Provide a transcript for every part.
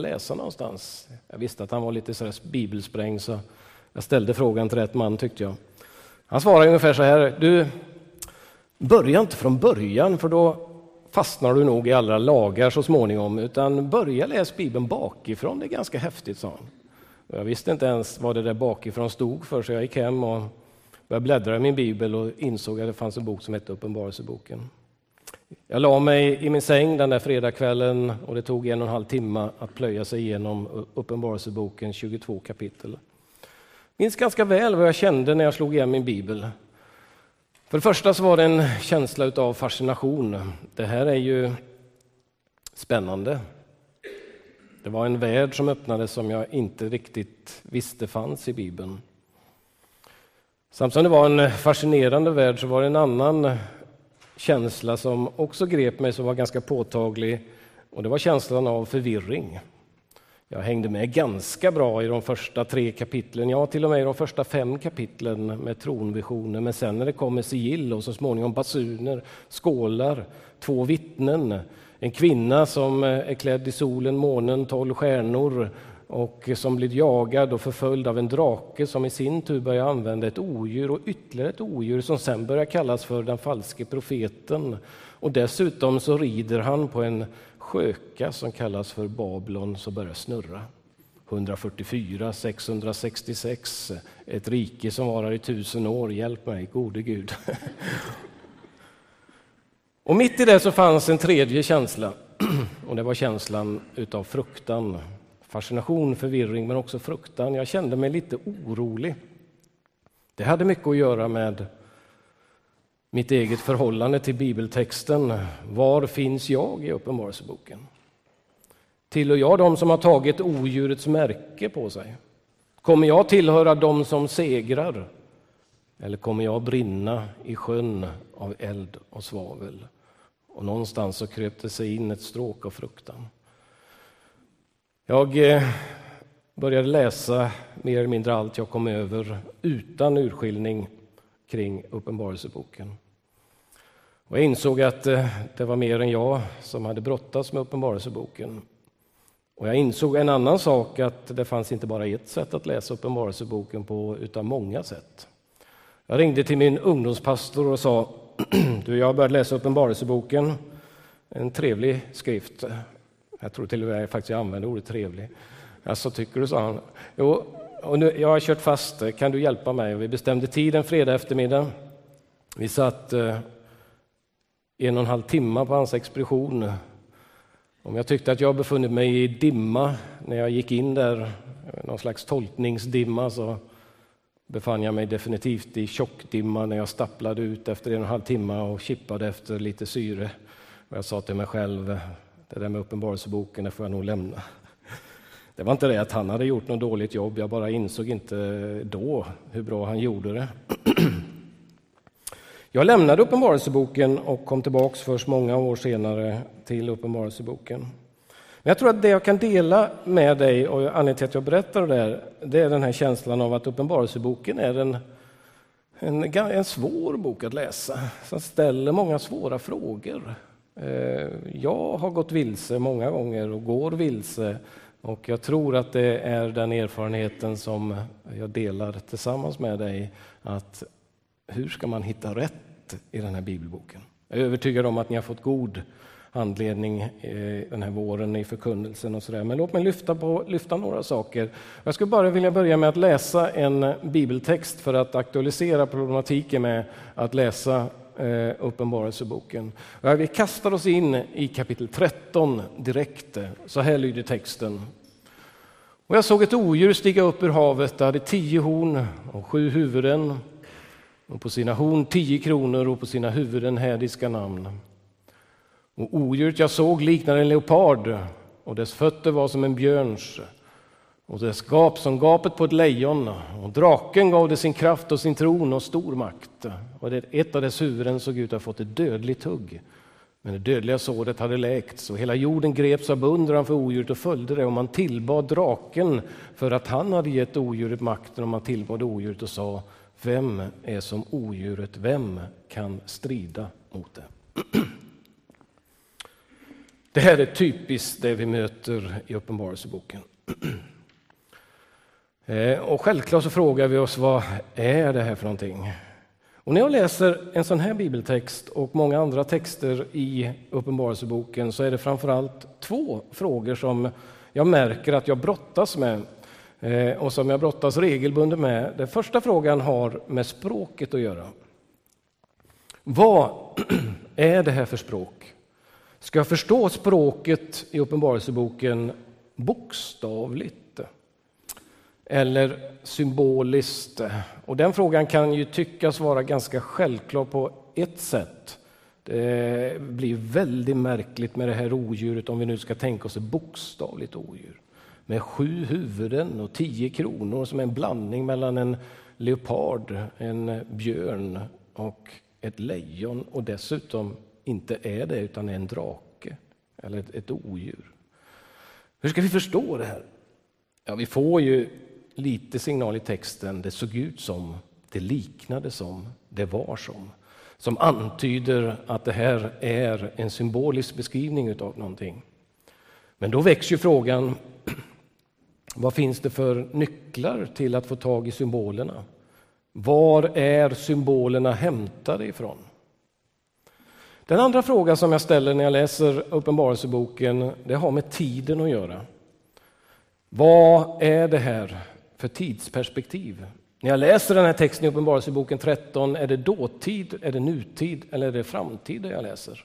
läsa någonstans? Jag visste att han var lite sådär bibelspräng så jag ställde frågan till rätt man tyckte jag. Han svarade ungefär så här, du, börja inte från början för då fastnar du nog i alla lagar så småningom, utan börja läsa Bibeln bakifrån, det är ganska häftigt, sa han. Jag visste inte ens vad det där bakifrån stod för, så jag gick hem och började bläddra i min bibel och insåg att det fanns en bok som hette Uppenbarelseboken. Jag la mig i min säng den där fredagskvällen och det tog en och en halv timme att plöja sig igenom Uppenbarelseboken 22 kapitel. Jag minns ganska väl vad jag kände när jag slog igen min bibel. För det första så var det en känsla av fascination. Det här är ju spännande. Det var en värld som öppnades som jag inte riktigt visste fanns i Bibeln. Samtidigt som det var en fascinerande värld så var det en annan känsla som också grep mig, som var ganska påtaglig. Och det var känslan av förvirring. Jag hängde med ganska bra i de första tre kapitlen, ja till och med i de första fem kapitlen med tronvisioner. Men sen när det kommer sigill och så småningom basuner, skålar, två vittnen, en kvinna som är klädd i solen, månen, tolv stjärnor och som blir jagad och förföljd av en drake som i sin tur börjar använda ett odjur och ytterligare ett odjur som sen börjar kallas för den falske profeten. Och dessutom så rider han på en sköka som kallas för Babylon som börjar snurra. 144, 666, ett rike som varar i tusen år. Hjälp mig, gode Gud. Och mitt i det så fanns en tredje känsla och det var känslan utav fruktan. Fascination, förvirring men också fruktan. Jag kände mig lite orolig. Det hade mycket att göra med mitt eget förhållande till bibeltexten. Var finns jag i Uppenbarelseboken? Tillhör jag de som har tagit odjurets märke på sig? Kommer jag tillhöra de som segrar? Eller kommer jag brinna i sjön av eld och svavel? Och någonstans så kröp det sig in ett stråk av fruktan. Jag eh, började läsa mer eller mindre allt jag kom över utan urskiljning kring Uppenbarelseboken. Och jag insåg att eh, det var mer än jag som hade brottats med Uppenbarelseboken. Och jag insåg en annan sak, att det fanns inte bara ett sätt att läsa Uppenbarelseboken på, utan många sätt. Jag ringde till min ungdomspastor och sa, du, jag har börjat läsa Uppenbarelseboken, en trevlig skrift. Jag tror till och med faktiskt jag använde ordet trevlig. Alltså, tycker du, sa han. Jo, och nu, jag har kört fast, kan du hjälpa mig? Vi bestämde tid en fredag eftermiddag. Vi satt eh, en och en halv timme på hans expedition. Om jag tyckte att jag befunnit mig i dimma när jag gick in där, någon slags tolkningsdimma, så befann jag mig definitivt i tjockdimma när jag stapplade ut efter en och en halv timme och kippade efter lite syre. Och jag sa till mig själv, det där med Uppenbarelseboken, det får jag nog lämna. Det var inte det att han hade gjort något dåligt jobb, jag bara insåg inte då hur bra han gjorde det. Jag lämnade Uppenbarelseboken och kom tillbaks först många år senare till Uppenbarelseboken. Men jag tror att det jag kan dela med dig, och anledningen till att jag berättar det här, det är den här känslan av att Uppenbarelseboken är en, en, en svår bok att läsa, som ställer många svåra frågor. Eh, jag har gått vilse många gånger och går vilse och jag tror att det är den erfarenheten som jag delar tillsammans med dig, att hur ska man hitta rätt i den här bibelboken? Jag är övertygad om att ni har fått god handledning eh, den här våren i förkunnelsen och sådär. Men låt mig lyfta, på, lyfta några saker. Jag skulle bara vilja börja med att läsa en bibeltext för att aktualisera problematiken med att läsa eh, Uppenbarelseboken. Vi kastar oss in i kapitel 13 direkt. Så här lyder texten. Och jag såg ett odjur stiga upp ur havet. Det hade tio horn och sju huvuden och på sina horn tio kronor och på sina huvuden hädiska namn. Och odjuret jag såg liknade en leopard och dess fötter var som en björns och dess gap som gapet på ett lejon. Och draken gav det sin kraft och sin tron och stor makt. Och ett av dess huvuden såg ut att ha fått ett dödligt hugg. Men det dödliga såret hade läkts och hela jorden greps av beundran för odjuret och följde det och man tillbad draken för att han hade gett odjuret makten och man tillbad odjuret och sa Vem är som odjuret? Vem kan strida mot det? Det här är typiskt det vi möter i Uppenbarelseboken. Eh, och självklart så frågar vi oss vad är det här för någonting? Och när jag läser en sån här bibeltext och många andra texter i Uppenbarelseboken så är det framförallt två frågor som jag märker att jag brottas med eh, och som jag brottas regelbundet med. Den första frågan har med språket att göra. Vad är det här för språk? Ska jag förstå språket i Uppenbarelseboken bokstavligt? Eller symboliskt? Och den frågan kan ju tyckas vara ganska självklar på ett sätt. Det blir väldigt märkligt med det här odjuret om vi nu ska tänka oss ett bokstavligt odjur. Med sju huvuden och tio kronor som är en blandning mellan en leopard, en björn och ett lejon och dessutom inte är det utan är en drake eller ett, ett odjur. Hur ska vi förstå det här? Ja, vi får ju lite signal i texten. Det såg ut som, det liknade som, det var som. Som antyder att det här är en symbolisk beskrivning av någonting. Men då väcks ju frågan, vad finns det för nycklar till att få tag i symbolerna? Var är symbolerna hämtade ifrån? Den andra frågan som jag ställer när jag läser Uppenbarelseboken, det har med tiden att göra. Vad är det här för tidsperspektiv? När jag läser den här texten i Uppenbarelseboken 13, är det dåtid, är det nutid eller är det framtid jag läser?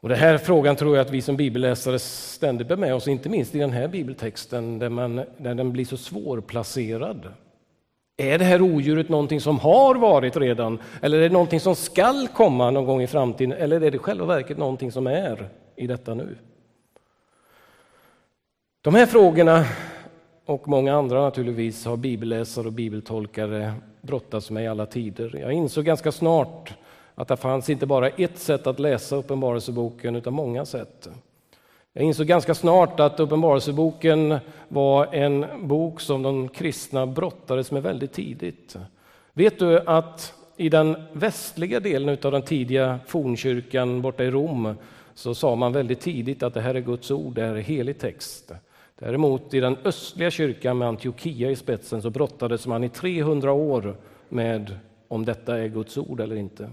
Och Den här frågan tror jag att vi som bibelläsare ständigt bär med oss, inte minst i den här bibeltexten där, man, där den blir så svårplacerad. Är det här odjuret någonting som har varit redan eller är det någonting som skall komma någon gång i framtiden eller är det själva verket någonting som är i detta nu? De här frågorna och många andra naturligtvis har bibelläsare och bibeltolkare brottats med i alla tider. Jag insåg ganska snart att det fanns inte bara ett sätt att läsa Uppenbarelseboken utan många sätt. Jag insåg ganska snart att Uppenbarelseboken var en bok som de kristna brottades med väldigt tidigt. Vet du att i den västliga delen av den tidiga fornkyrkan borta i Rom så sa man väldigt tidigt att det här är Guds ord, det här är helig text. Däremot i den östliga kyrkan med Antiochia i spetsen så brottades man i 300 år med om detta är Guds ord eller inte.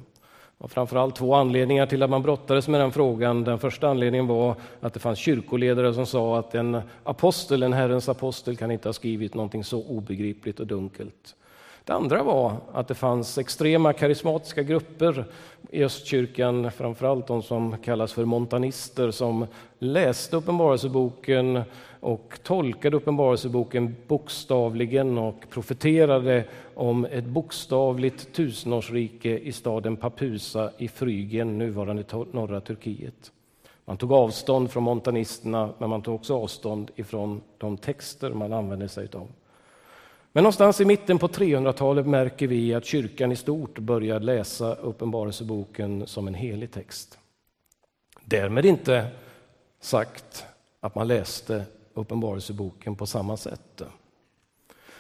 Och framförallt två anledningar till att man brottades med den frågan. Den första anledningen var att det fanns kyrkoledare som sa att en apostel, en Herrens apostel, kan inte ha skrivit någonting så obegripligt och dunkelt. Det andra var att det fanns extrema karismatiska grupper i östkyrkan, framförallt de som kallas för montanister, som läste Uppenbarelseboken och tolkade Uppenbarelseboken bokstavligen och profeterade om ett bokstavligt tusenårsrike i staden Papusa i Frygien, nuvarande norra Turkiet. Man tog avstånd från montanisterna, men man tog också avstånd ifrån de texter man använde sig av. Men någonstans i mitten på 300-talet märker vi att kyrkan i stort börjar läsa Uppenbarelseboken som en helig text. Därmed inte sagt att man läste Uppenbarelseboken på samma sätt.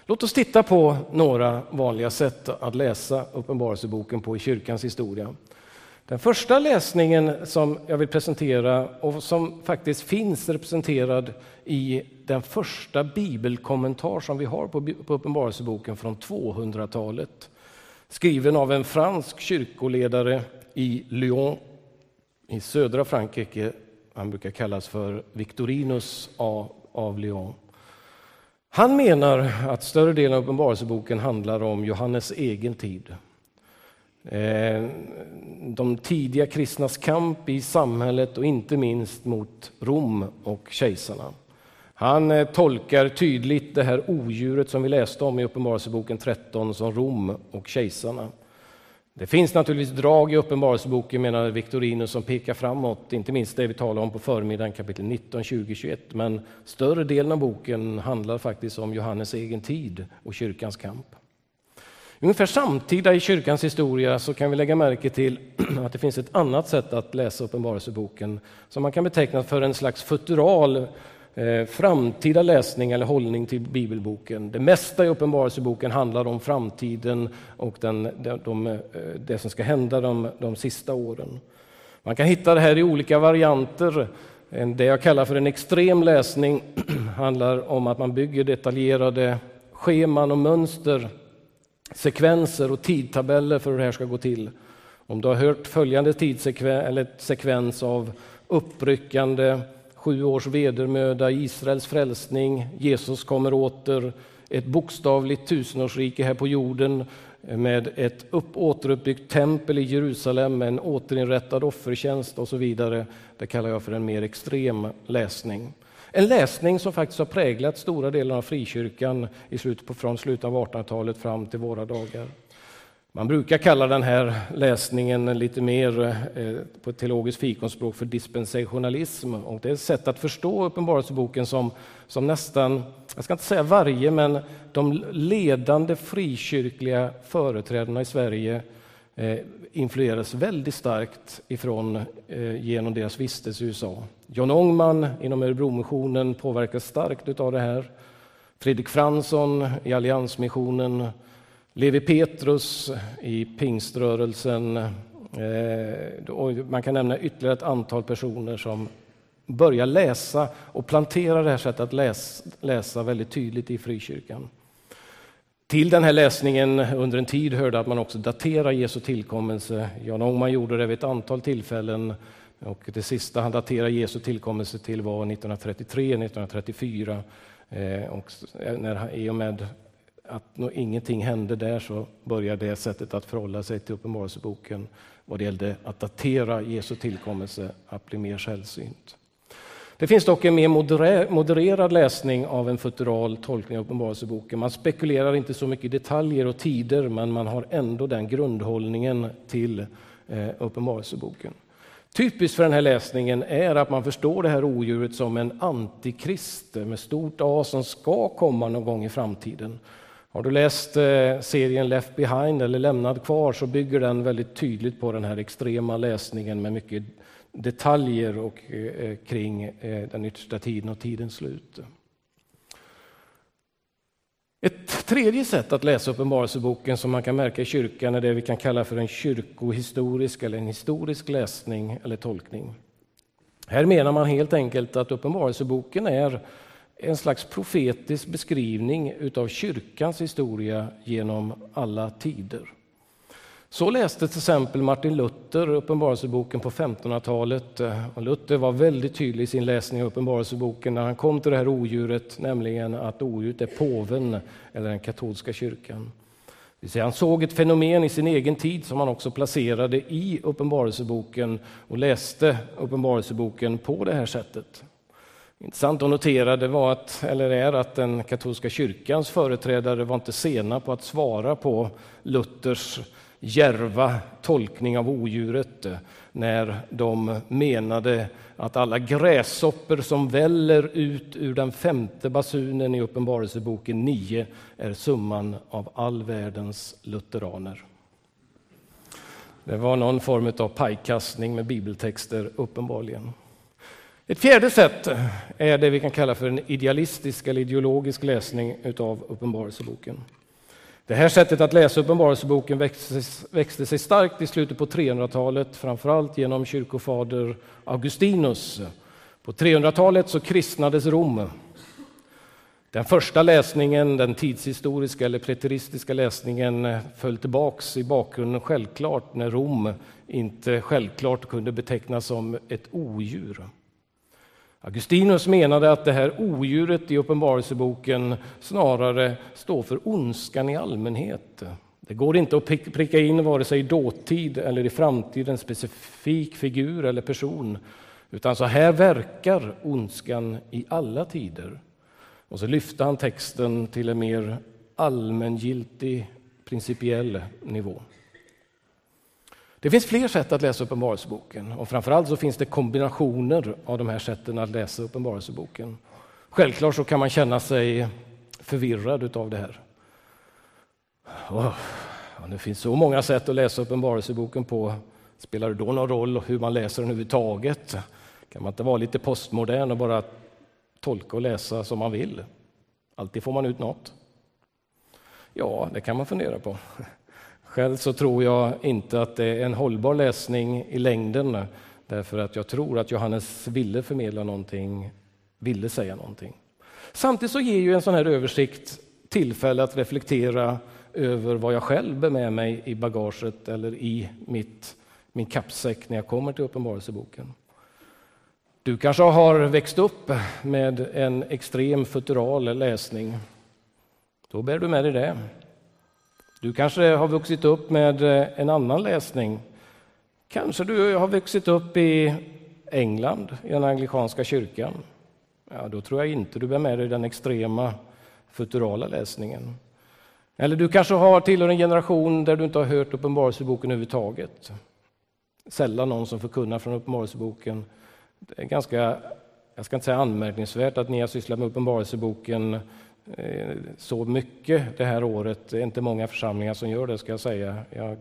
Låt oss titta på några vanliga sätt att läsa Uppenbarelseboken på i kyrkans historia. Den första läsningen som jag vill presentera och som faktiskt finns representerad i den första bibelkommentar som vi har på Uppenbarelseboken från 200-talet. Skriven av en fransk kyrkoledare i Lyon i södra Frankrike. Han brukar kallas för Victorinus A av Lyon. Han menar att större delen av Uppenbarelseboken handlar om Johannes egen tid. Eh, de tidiga kristnas kamp i samhället och inte minst mot Rom och kejsarna. Han eh, tolkar tydligt det här odjuret som vi läste om i Uppenbarelseboken 13 som Rom och kejsarna. Det finns naturligtvis drag i Uppenbarelseboken, menar Victorinus, som pekar framåt, inte minst det vi talar om på förmiddagen, kapitel 19, 20, 21. Men större delen av boken handlar faktiskt om Johannes egen tid och kyrkans kamp. Ungefär samtida i kyrkans historia så kan vi lägga märke till att det finns ett annat sätt att läsa Uppenbarelseboken som man kan beteckna för en slags futural eh, framtida läsning eller hållning till bibelboken. Det mesta i Uppenbarelseboken handlar om framtiden och den, de, de, eh, det som ska hända de, de sista åren. Man kan hitta det här i olika varianter. Det jag kallar för en extrem läsning handlar om att man bygger detaljerade scheman och mönster, sekvenser och tidtabeller för hur det här ska gå till. Om du har hört följande tidssekvens eller sekvens av uppryckande, sju års vedermöda, Israels frälsning, Jesus kommer åter, ett bokstavligt tusenårsrike här på jorden med ett upp, återuppbyggt tempel i Jerusalem, med en återinrättad offertjänst och så vidare. Det kallar jag för en mer extrem läsning. En läsning som faktiskt har präglat stora delar av frikyrkan i slutet på, från slutet av 1800-talet fram till våra dagar. Man brukar kalla den här läsningen lite mer eh, på ett teologiskt fikonspråk för dispensationalism. Och det är ett sätt att förstå Uppenbarelseboken som, som nästan, jag ska inte säga varje, men de ledande frikyrkliga företrädarna i Sverige eh, influeras väldigt starkt ifrån, eh, genom deras vistelse i USA. John Ångman inom Örebromissionen påverkas starkt av det här. Fredrik Fransson i Alliansmissionen Levi Petrus i pingströrelsen. Eh, och man kan nämna ytterligare ett antal personer som börjar läsa och plantera det här sättet att läsa, läsa väldigt tydligt i frikyrkan. Till den här läsningen under en tid hörde att man också daterar Jesu tillkommelse. Jan Ångman gjorde det vid ett antal tillfällen och det sista han daterar Jesu tillkommelse till var 1933-1934. Eh, och när, I och med att när ingenting hände där så började det sättet att förhålla sig till Uppenbarelseboken vad det gällde att datera Jesu tillkommelse att bli mer sällsynt. Det finns dock en mer modererad läsning av en futural tolkning av Uppenbarelseboken. Man spekulerar inte så mycket i detaljer och tider, men man har ändå den grundhållningen till eh, Uppenbarelseboken. Typiskt för den här läsningen är att man förstår det här odjuret som en antikrist med stort A som ska komma någon gång i framtiden. Har du läst eh, serien Left behind eller Lämnad kvar så bygger den väldigt tydligt på den här extrema läsningen med mycket detaljer och, eh, eh, kring den yttersta tiden och tidens slut. Ett tredje sätt att läsa Uppenbarelseboken som man kan märka i kyrkan är det vi kan kalla för en kyrkohistorisk eller en historisk läsning eller tolkning. Här menar man helt enkelt att Uppenbarelseboken är en slags profetisk beskrivning av kyrkans historia genom alla tider. Så läste till exempel Martin Luther Uppenbarelseboken på 1500-talet. Luther var väldigt tydlig i sin läsning av Uppenbarelseboken när han kom till det här odjuret, nämligen att odjuret är påven eller den katolska kyrkan. Han såg ett fenomen i sin egen tid som han också placerade i Uppenbarelseboken och läste Uppenbarelseboken på det här sättet. Intressant att notera det var att, eller är att den katolska kyrkans företrädare var inte sena på att svara på Luthers järva tolkning av odjuret när de menade att alla gräshoppor som väller ut ur den femte basunen i Uppenbarelseboken 9 är summan av all världens lutheraner. Det var någon form av pajkastning med bibeltexter, uppenbarligen. Ett fjärde sätt är det vi kan kalla för en idealistisk eller ideologisk läsning av Uppenbarelseboken. Det här sättet att läsa Uppenbarelseboken växte, växte sig starkt i slutet på 300-talet, framförallt genom kyrkofader Augustinus. På 300-talet så kristnades Rom. Den första läsningen, den tidshistoriska eller preteristiska läsningen, föll tillbaks i bakgrunden självklart när Rom inte självklart kunde betecknas som ett odjur. Augustinus menade att det här odjuret i Uppenbarelseboken snarare står för ondskan i allmänhet. Det går inte att pricka in vare sig i dåtid eller i framtid en specifik figur eller person. Utan så här verkar ondskan i alla tider. Och så lyfte han texten till en mer allmängiltig, principiell nivå. Det finns fler sätt att läsa Uppenbarelseboken och framförallt så finns det kombinationer av de här sätten att läsa Uppenbarelseboken. Självklart så kan man känna sig förvirrad av det här. Oh, det finns så många sätt att läsa Uppenbarelseboken på. Spelar det då någon roll hur man läser den överhuvudtaget? Kan man inte vara lite postmodern och bara tolka och läsa som man vill? Alltid får man ut något. Ja, det kan man fundera på. Själv så tror jag inte att det är en hållbar läsning i längden Därför att jag tror att Johannes ville förmedla någonting, ville säga någonting. Samtidigt så ger ju en sån här översikt tillfälle att reflektera över vad jag själv bär med mig i bagaget eller i mitt, min kappsäck när jag kommer till Uppenbarelseboken. Du kanske har växt upp med en extrem futural läsning. Då bär du med dig det. Du kanske har vuxit upp med eh, en annan läsning. Kanske du har vuxit upp i England, i den anglikanska kyrkan. Ja, då tror jag inte du bär med dig den extrema futurala läsningen. Eller du kanske har tillhör en generation där du inte har hört Uppenbarelseboken överhuvudtaget. Sällan någon som förkunnar från Uppenbarelseboken. Det är ganska, jag ska inte säga anmärkningsvärt att ni har sysslat med Uppenbarelseboken Eh, så mycket det här året. Det är inte många församlingar som gör det, ska jag säga. Jag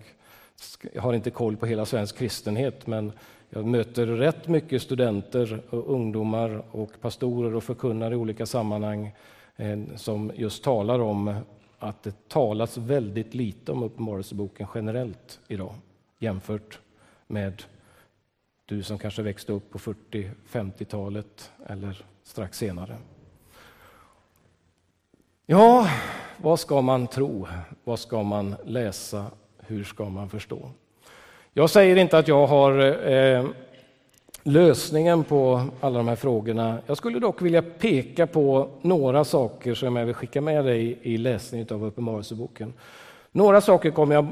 har inte koll på hela svensk kristenhet, men jag möter rätt mycket studenter, och ungdomar och pastorer och förkunnare i olika sammanhang eh, som just talar om att det talas väldigt lite om Uppenbarelseboken generellt idag jämfört med du som kanske växte upp på 40-50-talet eller strax senare. Ja, vad ska man tro? Vad ska man läsa? Hur ska man förstå? Jag säger inte att jag har eh, lösningen på alla de här frågorna. Jag skulle dock vilja peka på några saker som jag vill skicka med dig i läsningen av Uppenbarelseboken. Några saker kommer jag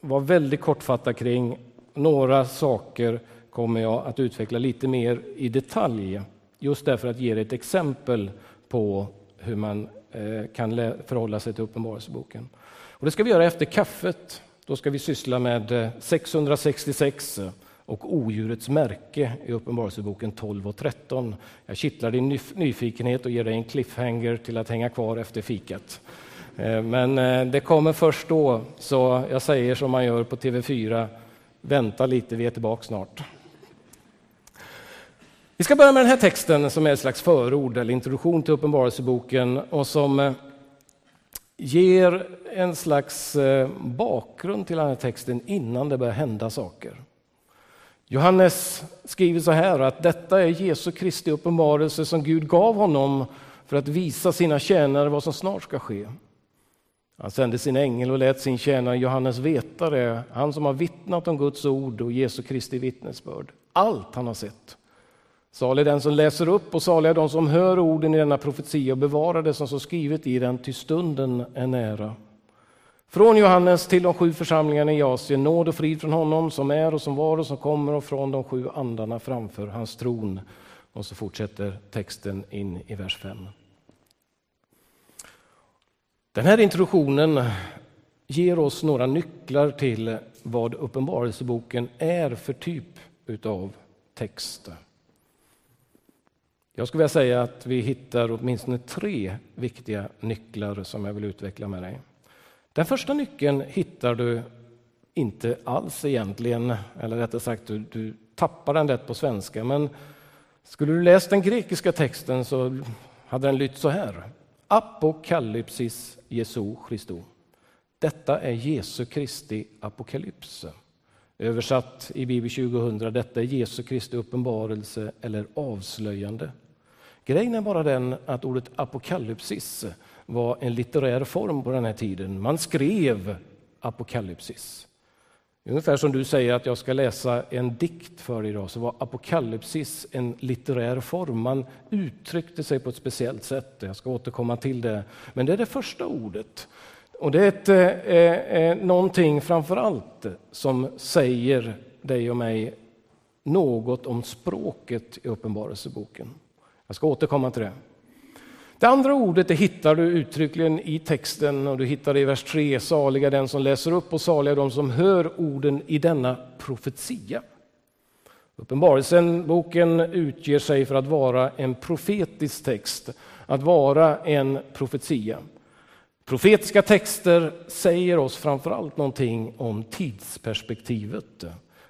vara väldigt kortfattad kring. Några saker kommer jag att utveckla lite mer i detalj, just därför att ge dig ett exempel på hur man Eh, kan förhålla sig till Uppenbarelseboken. Och det ska vi göra efter kaffet. Då ska vi syssla med eh, 666 och odjurets märke i Uppenbarelseboken 12 och 13. Jag kittlar din nyfikenhet och ger dig en cliffhanger till att hänga kvar efter fikat. Eh, men det kommer först då, så jag säger som man gör på TV4, vänta lite, vi är tillbaka snart. Vi ska börja med den här texten som är ett slags förord eller introduktion till Uppenbarelseboken och som eh, ger en slags eh, bakgrund till den här texten innan det börjar hända saker. Johannes skriver så här att detta är Jesu Kristi uppenbarelse som Gud gav honom för att visa sina tjänare vad som snart ska ske. Han sände sin ängel och lät sin tjänare Johannes veta det, han som har vittnat om Guds ord och Jesu Kristi vittnesbörd. Allt han har sett. Salig den som läser upp och saliga de som hör orden i denna profetia och bevarar det som står skrivet i den, ty stunden är nära. Från Johannes till de sju församlingarna i Asien, nåd och frid från honom som är och som var och som kommer och från de sju andarna framför hans tron. Och så fortsätter texten in i vers 5. Den här introduktionen ger oss några nycklar till vad Uppenbarelseboken är för typ utav text. Jag skulle vilja säga att vi hittar åtminstone tre viktiga nycklar som jag vill utveckla med dig. Den första nyckeln hittar du inte alls egentligen, eller rättare sagt, du, du tappar den lätt på svenska. Men skulle du läst den grekiska texten så hade den lytt så här. Apokalypsis Jesu Christo. Detta är Jesu Kristi apokalyps. Översatt i Bibel 2000, detta är Jesu Kristi uppenbarelse eller avslöjande. Grejen är bara den att ordet apokalypsis var en litterär form på den här tiden. Man skrev apokalypsis. Ungefär som du säger att jag ska läsa en dikt för idag, så var apokalypsis en litterär form. Man uttryckte sig på ett speciellt sätt. Jag ska återkomma till det. Men det är det första ordet. Och det är ett, eh, eh, eh någonting framför allt som säger dig och mig något om språket i Uppenbarelseboken. Jag ska återkomma till det. Det andra ordet det hittar du uttryckligen i texten och du hittar det i vers 3. Saliga den som läser upp och saliga de som hör orden i denna profetia. Uppenbarelsen, boken utger sig för att vara en profetisk text, att vara en profetia. Profetiska texter säger oss framför allt någonting om tidsperspektivet.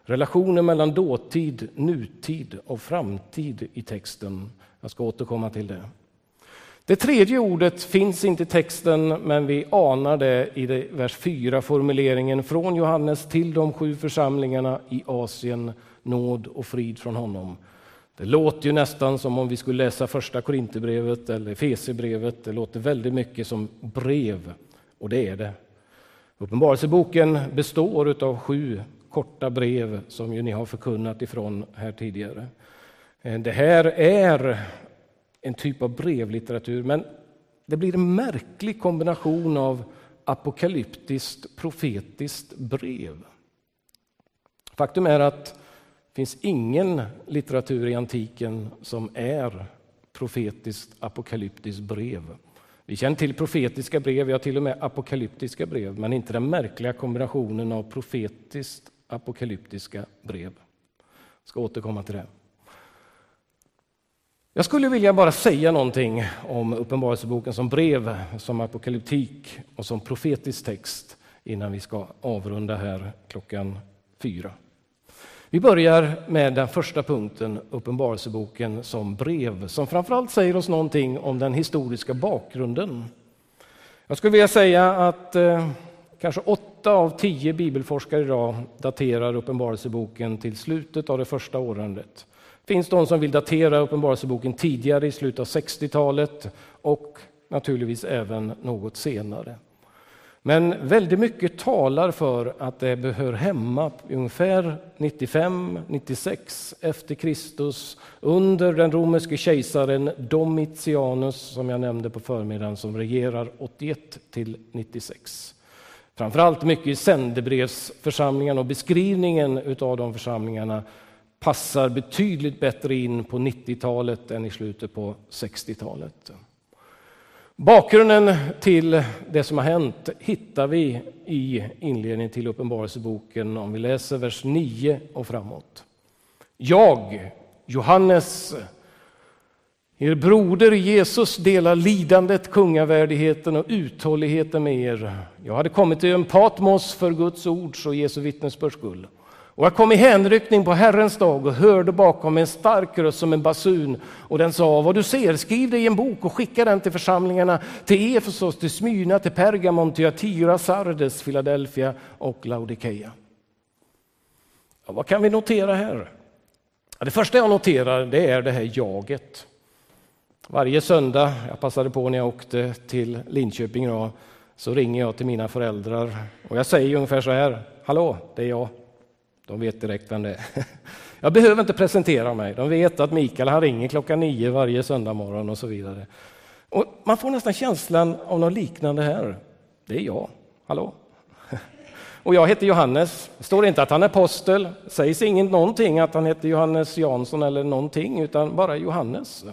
Relationen mellan dåtid, nutid och framtid i texten. Jag ska återkomma till det. Det tredje ordet finns inte i texten, men vi anar det i det. vers 4, formuleringen från Johannes till de sju församlingarna i Asien. nåd och frid från honom. Det låter ju nästan som om vi skulle läsa första Korinthierbrevet eller Fesebrevet. Det låter väldigt mycket som brev, och det är det. Uppenbarelseboken består av sju korta brev som ju ni har förkunnat ifrån här tidigare. Eh, det här är en typ av brevlitteratur, men det blir en märklig kombination av apokalyptiskt profetiskt brev. Faktum är att det finns ingen litteratur i antiken som är profetiskt apokalyptiskt brev. Vi känner till profetiska brev, ja till och med apokalyptiska brev, men inte den märkliga kombinationen av profetiskt apokalyptiska brev. Jag ska återkomma till det. Jag skulle vilja bara säga någonting om Uppenbarelseboken som brev, som apokalyptik och som profetisk text innan vi ska avrunda här klockan fyra. Vi börjar med den första punkten, Uppenbarelseboken som brev, som framförallt säger oss någonting om den historiska bakgrunden. Jag skulle vilja säga att eh, kanske åtta av tio bibelforskare idag daterar Uppenbarelseboken till slutet av det första århundradet. Det finns de som vill datera Uppenbarelseboken tidigare, i slutet av 60-talet och naturligtvis även något senare. Men väldigt mycket talar för att det hör hemma ungefär 95-96 efter Kristus under den romerske kejsaren Domitianus som jag nämnde på förmiddagen som regerar 81 till 96. Framförallt mycket i sändebrevsförsamlingarna och beskrivningen av de församlingarna passar betydligt bättre in på 90-talet än i slutet på 60-talet. Bakgrunden till det som har hänt hittar vi i inledningen till Uppenbarelseboken om vi läser vers 9 och framåt. Jag, Johannes, er broder Jesus delar lidandet, kungavärdigheten och uthålligheten med er. Jag hade kommit till en Patmos för Guds ords och Jesu vittnesbörds skull. Och jag kom i hänryckning på Herrens dag och hörde bakom mig en stark röst som en basun och den sa vad du ser, skriv det i en bok och skicka den till församlingarna till Efesos, till Smyrna, till Pergamon, till Atira, Sardes, Philadelphia och Laodikeia. Ja, vad kan vi notera här? Ja, det första jag noterar det är det här jaget. Varje söndag, jag passade på när jag åkte till Linköping då, så ringer jag till mina föräldrar och jag säger ungefär så här, hallå, det är jag. De vet direkt vem det är. Jag behöver inte presentera mig. De vet att Mikael han ringer klockan nio varje söndag morgon och så vidare. Och man får nästan känslan av något liknande här. Det är jag. Hallå? Och jag heter Johannes. Det står inte att han är apostel. Sägs inget någonting att han heter Johannes Jansson eller någonting, utan bara Johannes.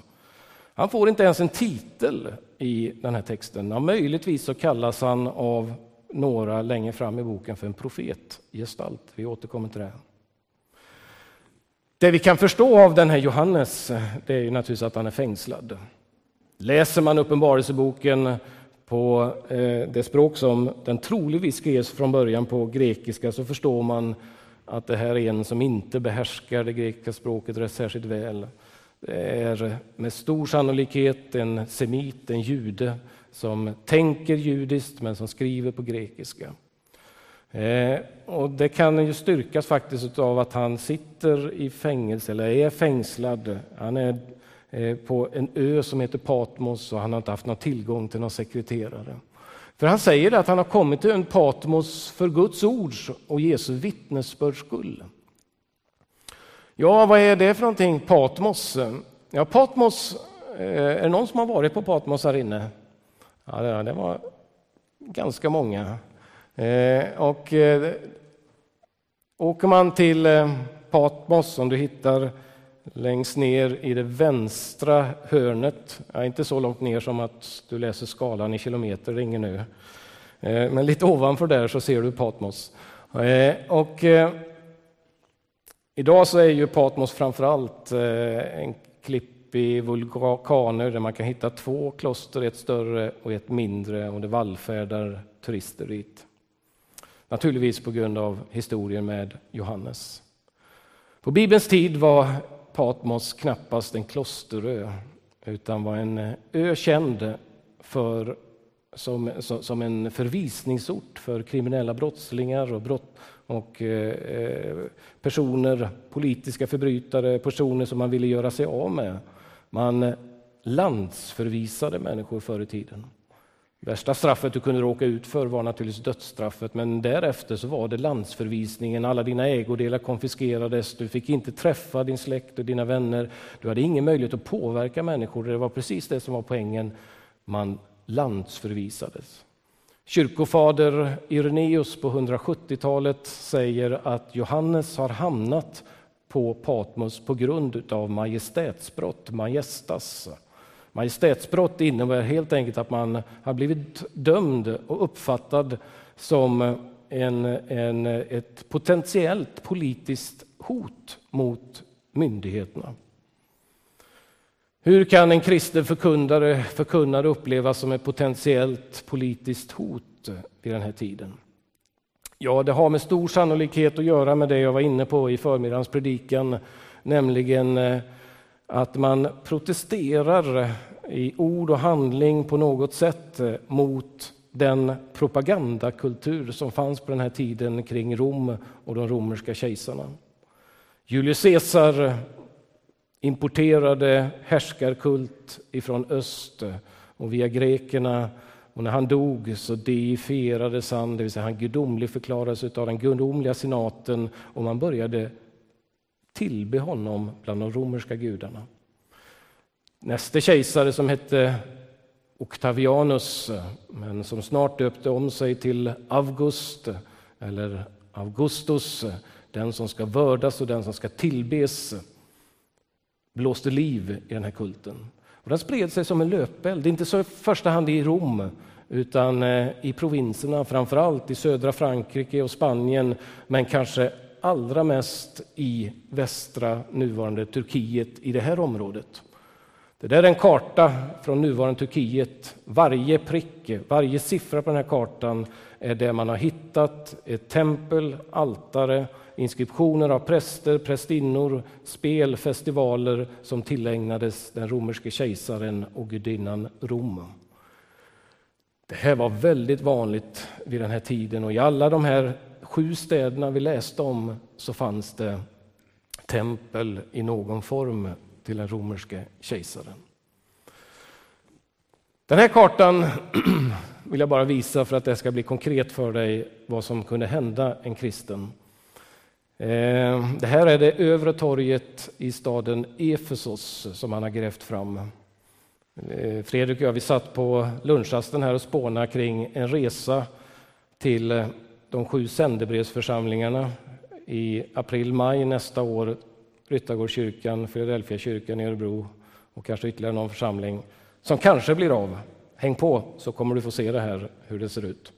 Han får inte ens en titel i den här texten. Ja, möjligtvis så kallas han av några längre fram i boken för en profetgestalt. Vi återkommer till det. Det vi kan förstå av den här Johannes det är ju naturligtvis att han är fängslad. Läser man Uppenbarelseboken på eh, det språk som den troligtvis skrevs från början på grekiska så förstår man att det här är en som inte behärskar det grekiska språket rätt särskilt väl. Det är med stor sannolikhet en semit, en jude som tänker judiskt men som skriver på grekiska. Eh, och det kan ju styrkas faktiskt av att han sitter i fängelse, eller är fängslad. Han är eh, på en ö som heter Patmos och han har inte haft någon tillgång till någon sekreterare. För han säger att han har kommit till en Patmos för Guds ords och Jesu vittnesbörds skull. Ja, vad är det för någonting, Patmos? Eh. Ja, Patmos, eh, är det någon som har varit på Patmos här inne? Ja, det var ganska många. Eh, och åker man till Patmos, som du hittar längst ner i det vänstra hörnet, ja, inte så långt ner som att du läser skalan i kilometer, det är ingen ö. Men lite ovanför där så ser du Patmos. Och idag så är ju Patmos framförallt eh, en klipp i vulkaner där man kan hitta två kloster, ett större och ett mindre och det vallfärdar turister dit. Naturligtvis på grund av historien med Johannes. På Bibelns tid var Patmos knappast en klosterö utan var en eh, ö känd för som, som en förvisningsort för kriminella brottslingar och, brott, och eh, eh, personer, politiska förbrytare, personer som man ville göra sig av med. Man eh, landsförvisade människor förr i tiden. Värsta straffet du kunde råka ut för var naturligtvis dödsstraffet, men därefter så var det landsförvisningen. Alla dina ägodelar konfiskerades, du fick inte träffa din släkt och dina vänner. Du hade ingen möjlighet att påverka människor. Det var precis det som var poängen. Man landsförvisades. Kyrkofader Irenaeus på 170-talet säger att Johannes har hamnat på Patmos på grund av majestätsbrott, majestas. Majestätsbrott innebär helt enkelt att man har blivit dömd och uppfattad som en, en, ett potentiellt politiskt hot mot myndigheterna. Hur kan en kristen förkunnare, förkunnare upplevas som ett potentiellt politiskt hot vid den här tiden? Ja, det har med stor sannolikhet att göra med det jag var inne på i förmiddagens predikan, nämligen eh, att man protesterar i ord och handling på något sätt eh, mot den propagandakultur som fanns på den här tiden kring Rom och de romerska kejsarna. Julius Caesar importerade härskarkult ifrån öst och via grekerna. Och när han dog så deifierades han, det vill säga han gudomlig förklarades av den gudomliga senaten och man började tillbe honom bland de romerska gudarna. Näste kejsare som hette Octavianus, men som snart döpte om sig till August eller Augustus, den som ska vördas och den som ska tillbes, blåste liv i den här kulten. Och den spred sig som en löpeld, inte så i första hand i Rom utan eh, i provinserna, framför allt i södra Frankrike och Spanien men kanske allra mest i västra nuvarande Turkiet i det här området. Det där är en karta från nuvarande Turkiet. Varje prick, varje siffra på den här kartan är det man har hittat. Ett tempel, altare, inskriptioner av präster, prästinnor, spel, festivaler som tillägnades den romerske kejsaren och gudinnan Rom. Det här var väldigt vanligt vid den här tiden och i alla de här sju städerna vi läste om så fanns det tempel i någon form till den romerske kejsaren. Den här kartan vill jag bara visa för att det ska bli konkret för dig vad som kunde hända en kristen. Eh, det här är det övre torget i staden Efesos som han har grävt fram. Eh, Fredrik och jag vi satt på lunchrasten här och spånade kring en resa till eh, de sju sändebrevsförsamlingarna i april-maj nästa år Ryttargårdskyrkan, Filadelfiakyrkan i Örebro och kanske ytterligare någon församling som kanske blir av. Häng på så kommer du få se det här, hur det ser ut.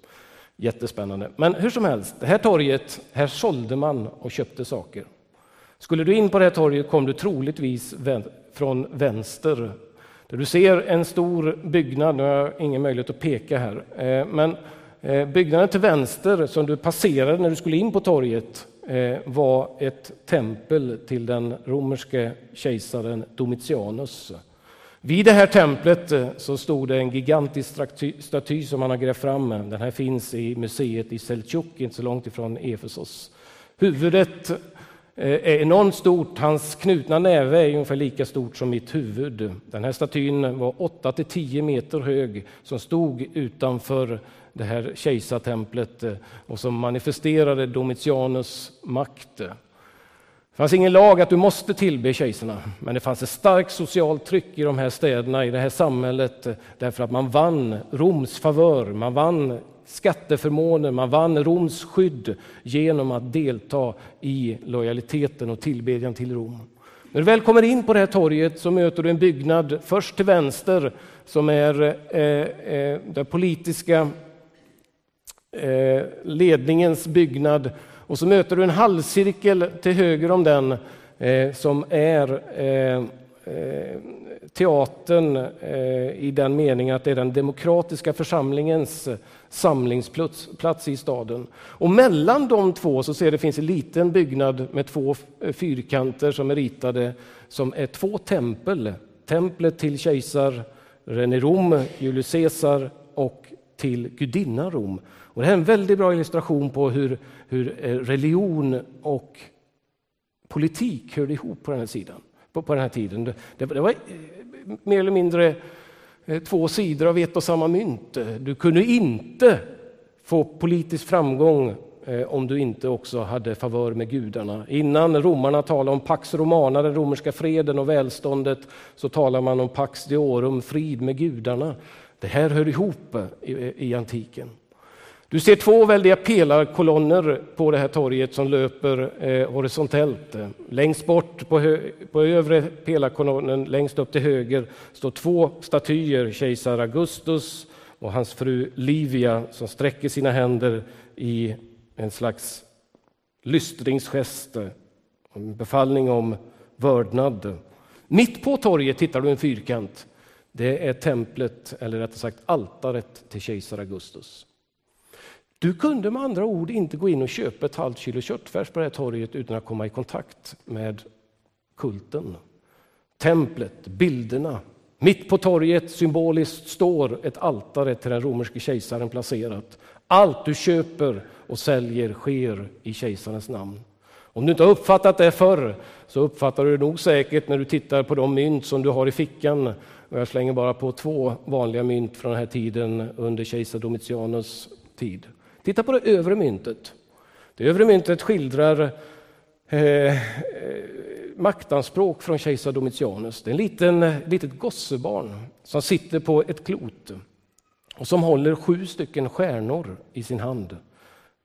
Jättespännande. Men hur som helst, det här torget, här sålde man och köpte saker. Skulle du in på det här torget kom du troligtvis från vänster. Där du ser en stor byggnad, nu har jag ingen möjlighet att peka här, eh, men eh, byggnaden till vänster som du passerade när du skulle in på torget eh, var ett tempel till den romerske kejsaren Domitianus. Vid det här templet eh, så stod det en gigantisk staty som man har grävt fram. Den här finns i museet i Seltjuk, inte så långt ifrån Efesos. Huvudet eh, är enormt stort, hans knutna näve är ungefär lika stort som mitt huvud. Den här statyn var 8 till 10 meter hög som stod utanför det här kejsartemplet eh, och som manifesterade Domitianus makt. Det fanns ingen lag att du måste tillbe kejsarna, men det fanns ett starkt socialt tryck i de här städerna, i det här samhället, eh, därför att man vann Roms favör, man vann skatteförmåner, man vann Roms skydd genom att delta i lojaliteten och tillbedjan till Rom. När du väl kommer in på det här torget så möter du en byggnad först till vänster som är eh, eh, politiska Eh, ledningens byggnad och så möter du en halvcirkel till höger om den eh, som är eh, eh teatern eh, i den meningen att det är den demokratiska församlingens eh, samlingsplats i staden. Och mellan de två så ser det finns en liten byggnad med två fyrkanter som är ritade som är två tempel. Templet till kejsaren i Rom, Julius Caesar och till gudinnan Rom. Och det här är en väldigt bra illustration på hur, hur eh, religion och politik hörde ihop på den här sidan. På, på den här tiden. Det, det var eh, mer eller mindre eh, två sidor av ett och samma mynt. Du kunde inte få politisk framgång om du inte också hade favör med gudarna. Innan romarna talade om Pax Romana, den romerska freden och välståndet, så talar man om Pax Diorum, frid med gudarna. Det här hör ihop i, i antiken. Du ser två väldiga pelarkolonner på det här torget som löper eh, horisontellt. Längst bort på, hö, på övre pelarkolonnen, längst upp till höger, står två statyer, kejsar Augustus och hans fru Livia som sträcker sina händer i en slags lystringsgest, en befallning om vördnad. Mitt på torget hittar du en fyrkant. Det är templet, eller rättare sagt altaret till kejsar Augustus. Du kunde med andra ord inte gå in och köpa ett halvt kilo köttfärs på det här torget utan att komma i kontakt med kulten. Templet, bilderna. Mitt på torget symboliskt står ett altare till den romerske kejsaren placerat. Allt du köper och säljer sker i kejsarens namn. Om du inte har uppfattat det förr så uppfattar du det nog säkert när du tittar på de mynt som du har i fickan. Jag slänger bara på två vanliga mynt från den här tiden under kejsar Domitianus tid. Titta på det övre myntet. Det övre myntet skildrar eh, eh, maktanspråk från kejsar Domitianus. Det är en liten, litet gossebarn som sitter på ett klot och som håller sju stycken stjärnor i sin hand.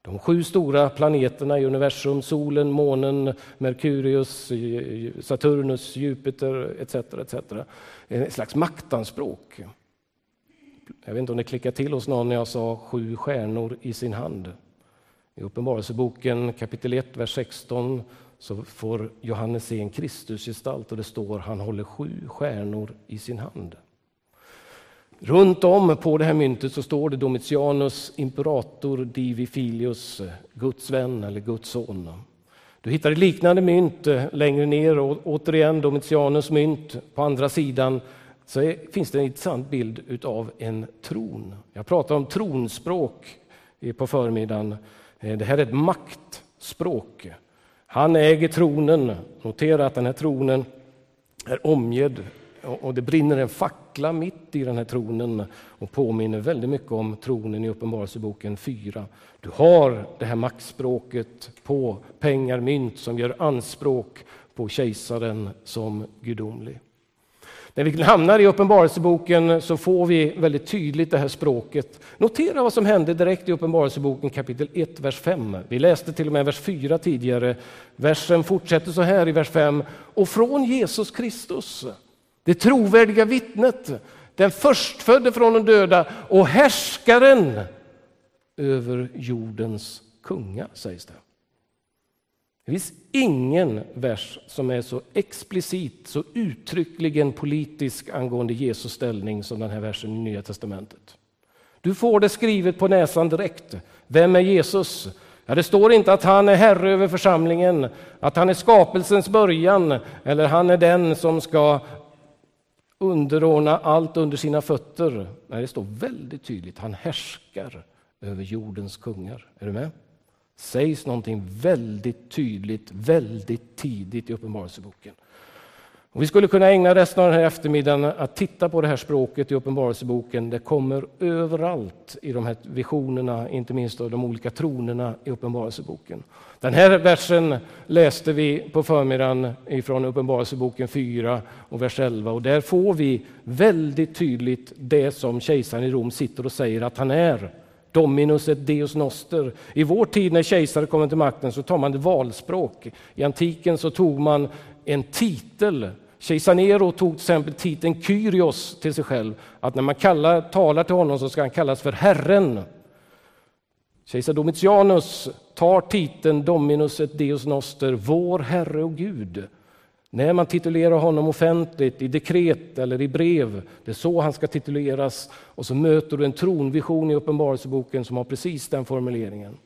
De sju stora planeterna i universum, solen, månen, Merkurius, eh, Saturnus, Jupiter etc. etc. Ett slags maktanspråk. Jag vet inte om det klickade till hos någon när jag sa sju stjärnor i sin hand. I Uppenbarelseboken kapitel 1, vers 16 så får Johannes se en Kristusgestalt och det står han håller sju stjärnor i sin hand. Runt om på det här myntet så står det Domitianus imperator divi filius, Guds vän eller Guds son. Du hittar ett liknande mynt eh, längre ner och återigen Domitianus mynt på andra sidan så är, finns det en intressant bild av en tron. Jag pratade om tronspråk på förmiddagen. Eh, det här är ett maktspråk. Han äger tronen. Notera att den här tronen är omgedd och det brinner en fackla mitt i den här tronen och påminner väldigt mycket om tronen i Uppenbarelseboken 4. Du har det här maktspråket på pengar, mynt som gör anspråk på kejsaren som gudomlig. När vi hamnar i Uppenbarelseboken så får vi väldigt tydligt det här språket. Notera vad som hände direkt i Uppenbarelseboken kapitel 1, vers 5. Vi läste till och med vers 4 tidigare. Versen fortsätter så här i vers 5. Och från Jesus Kristus, det trovärdiga vittnet, den förstfödde från de döda och härskaren över jordens kungar, sägs det. Det finns ingen vers som är så explicit, så uttryckligen politisk angående Jesus ställning som den här versen i Nya testamentet. Du får det skrivet på näsan direkt. Vem är Jesus? Ja, det står inte att han är herre över församlingen, att han är skapelsens början eller han är den som ska underordna allt under sina fötter. Nej, det står väldigt tydligt, han härskar över jordens kungar. Är du med? Sägs någonting väldigt tydligt, väldigt tidigt i Uppenbarelseboken. Och vi skulle kunna ägna resten av den här eftermiddagen att titta på det här språket i Uppenbarelseboken. Det kommer överallt i de här visionerna, inte minst av de olika tronerna i Uppenbarelseboken. Den här versen läste vi på förmiddagen ifrån Uppenbarelseboken 4 och vers 11 och där får vi väldigt tydligt det som kejsaren i Rom sitter och säger att han är Dominus et Deus noster. I vår tid när kejsare kommer till makten så tar man ett valspråk. I antiken så tog man en titel. Kejsar Nero tog till exempel titeln Kyrios till sig själv. Att när man kallar, talar till honom så ska han kallas för Herren. Kejsar Domitianus tar titeln Dominus et Deus noster, vår Herre och Gud. När man titulerar honom offentligt i dekret eller i brev, det är så han ska tituleras. Och så möter du en tronvision i Uppenbarelseboken som har precis den formuleringen.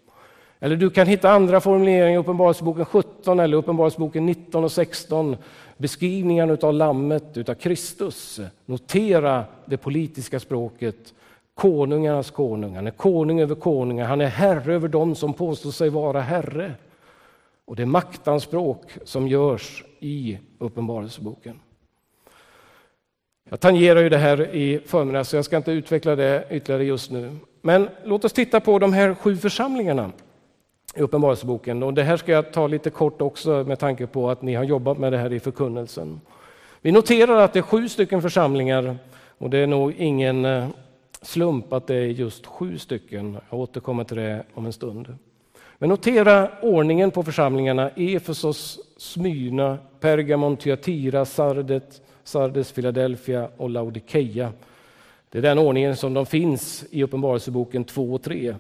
Eller du kan hitta andra formuleringar i Uppenbarelseboken 17 eller Uppenbarelseboken 19 och 16. Beskrivningen av lammet, av Kristus. Notera det politiska språket. konungarnas konung, han är konung över konungar, han är herre över dem som påstår sig vara herre. Och det är maktanspråk som görs i Uppenbarelseboken. Jag tangerar ju det här i förmiddags, så jag ska inte utveckla det ytterligare just nu. Men låt oss titta på de här sju församlingarna i Uppenbarelseboken. Och det här ska jag ta lite kort också med tanke på att ni har jobbat med det här i förkunnelsen. Vi noterar att det är sju stycken församlingar och det är nog ingen eh, slump att det är just sju stycken. Jag återkommer till det om en stund. Men notera ordningen på församlingarna. Efesos, Smyrna, Pergamon, Thyatira, Sardet, Sardes, Philadelphia och Laodikeia. Det är den ordningen som de finns i Uppenbarelseboken 2 och 3.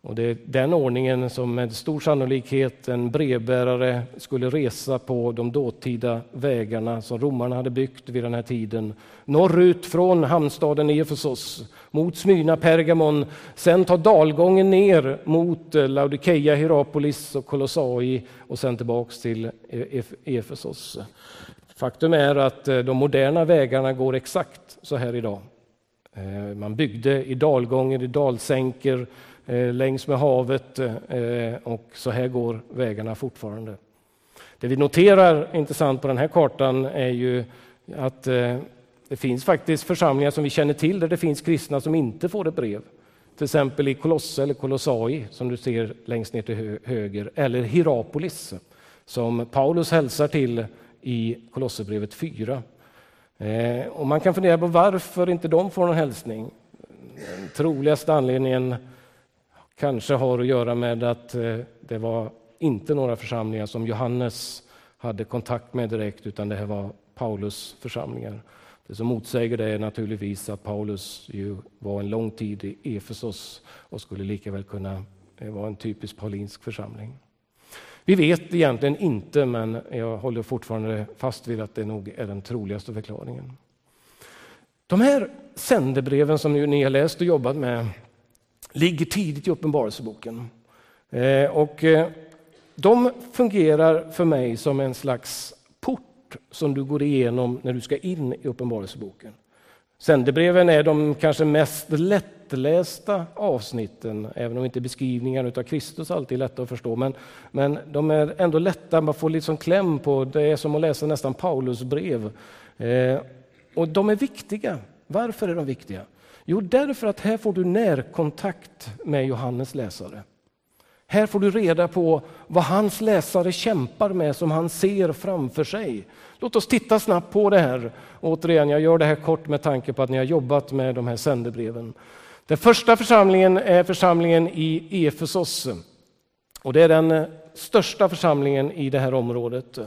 Och det är den ordningen som med stor sannolikhet en brevbärare skulle resa på de dåtida vägarna som romarna hade byggt vid den här tiden. Norrut från hamnstaden Efesos mot Smyrna, Pergamon, sen ta dalgången ner mot eh, Laodikeia, Hierapolis och Kolossai och sen tillbaks till e-, e-, Efesos. Faktum är att eh, de moderna vägarna går exakt så här idag. Eh, man byggde i dalgångar, i dalsänkor, längs med havet och så här går vägarna fortfarande. Det vi noterar intressant på den här kartan är ju att det finns faktiskt församlingar som vi känner till där det finns kristna som inte får ett brev. Till exempel i Kolosse eller Kolossai som du ser längst ner till höger, eller Hierapolis som Paulus hälsar till i Kolosserbrevet 4. Eh, och man kan fundera på varför inte de får någon hälsning. Den troligaste anledningen kanske har att göra med att eh, det var inte några församlingar som Johannes hade kontakt med direkt, utan det här var Paulus församlingar. Det som motsäger det är naturligtvis att Paulus ju var en lång tid i Efesos och skulle lika väl kunna eh, vara en typisk paulinsk församling. Vi vet egentligen inte, men jag håller fortfarande fast vid att det nog är den troligaste förklaringen. De här sändebreven som ni har läst och jobbat med ligger tidigt i Uppenbarelseboken. Eh, och eh, de fungerar för mig som en slags port som du går igenom när du ska in i Uppenbarelseboken. Sändebreven är de kanske mest lättlästa avsnitten, även om inte beskrivningarna av Kristus alltid är lätta att förstå. Men, men de är ändå lätta, man får liksom kläm på, det är som att läsa nästan Paulus brev. Eh, och de är viktiga. Varför är de viktiga? Jo, därför att här får du närkontakt med Johannes läsare. Här får du reda på vad hans läsare kämpar med som han ser framför sig. Låt oss titta snabbt på det här. Återigen, jag gör det här kort med tanke på att ni har jobbat med de här sändebreven. Den första församlingen är församlingen i Efesos. Och det är den största församlingen i det här området.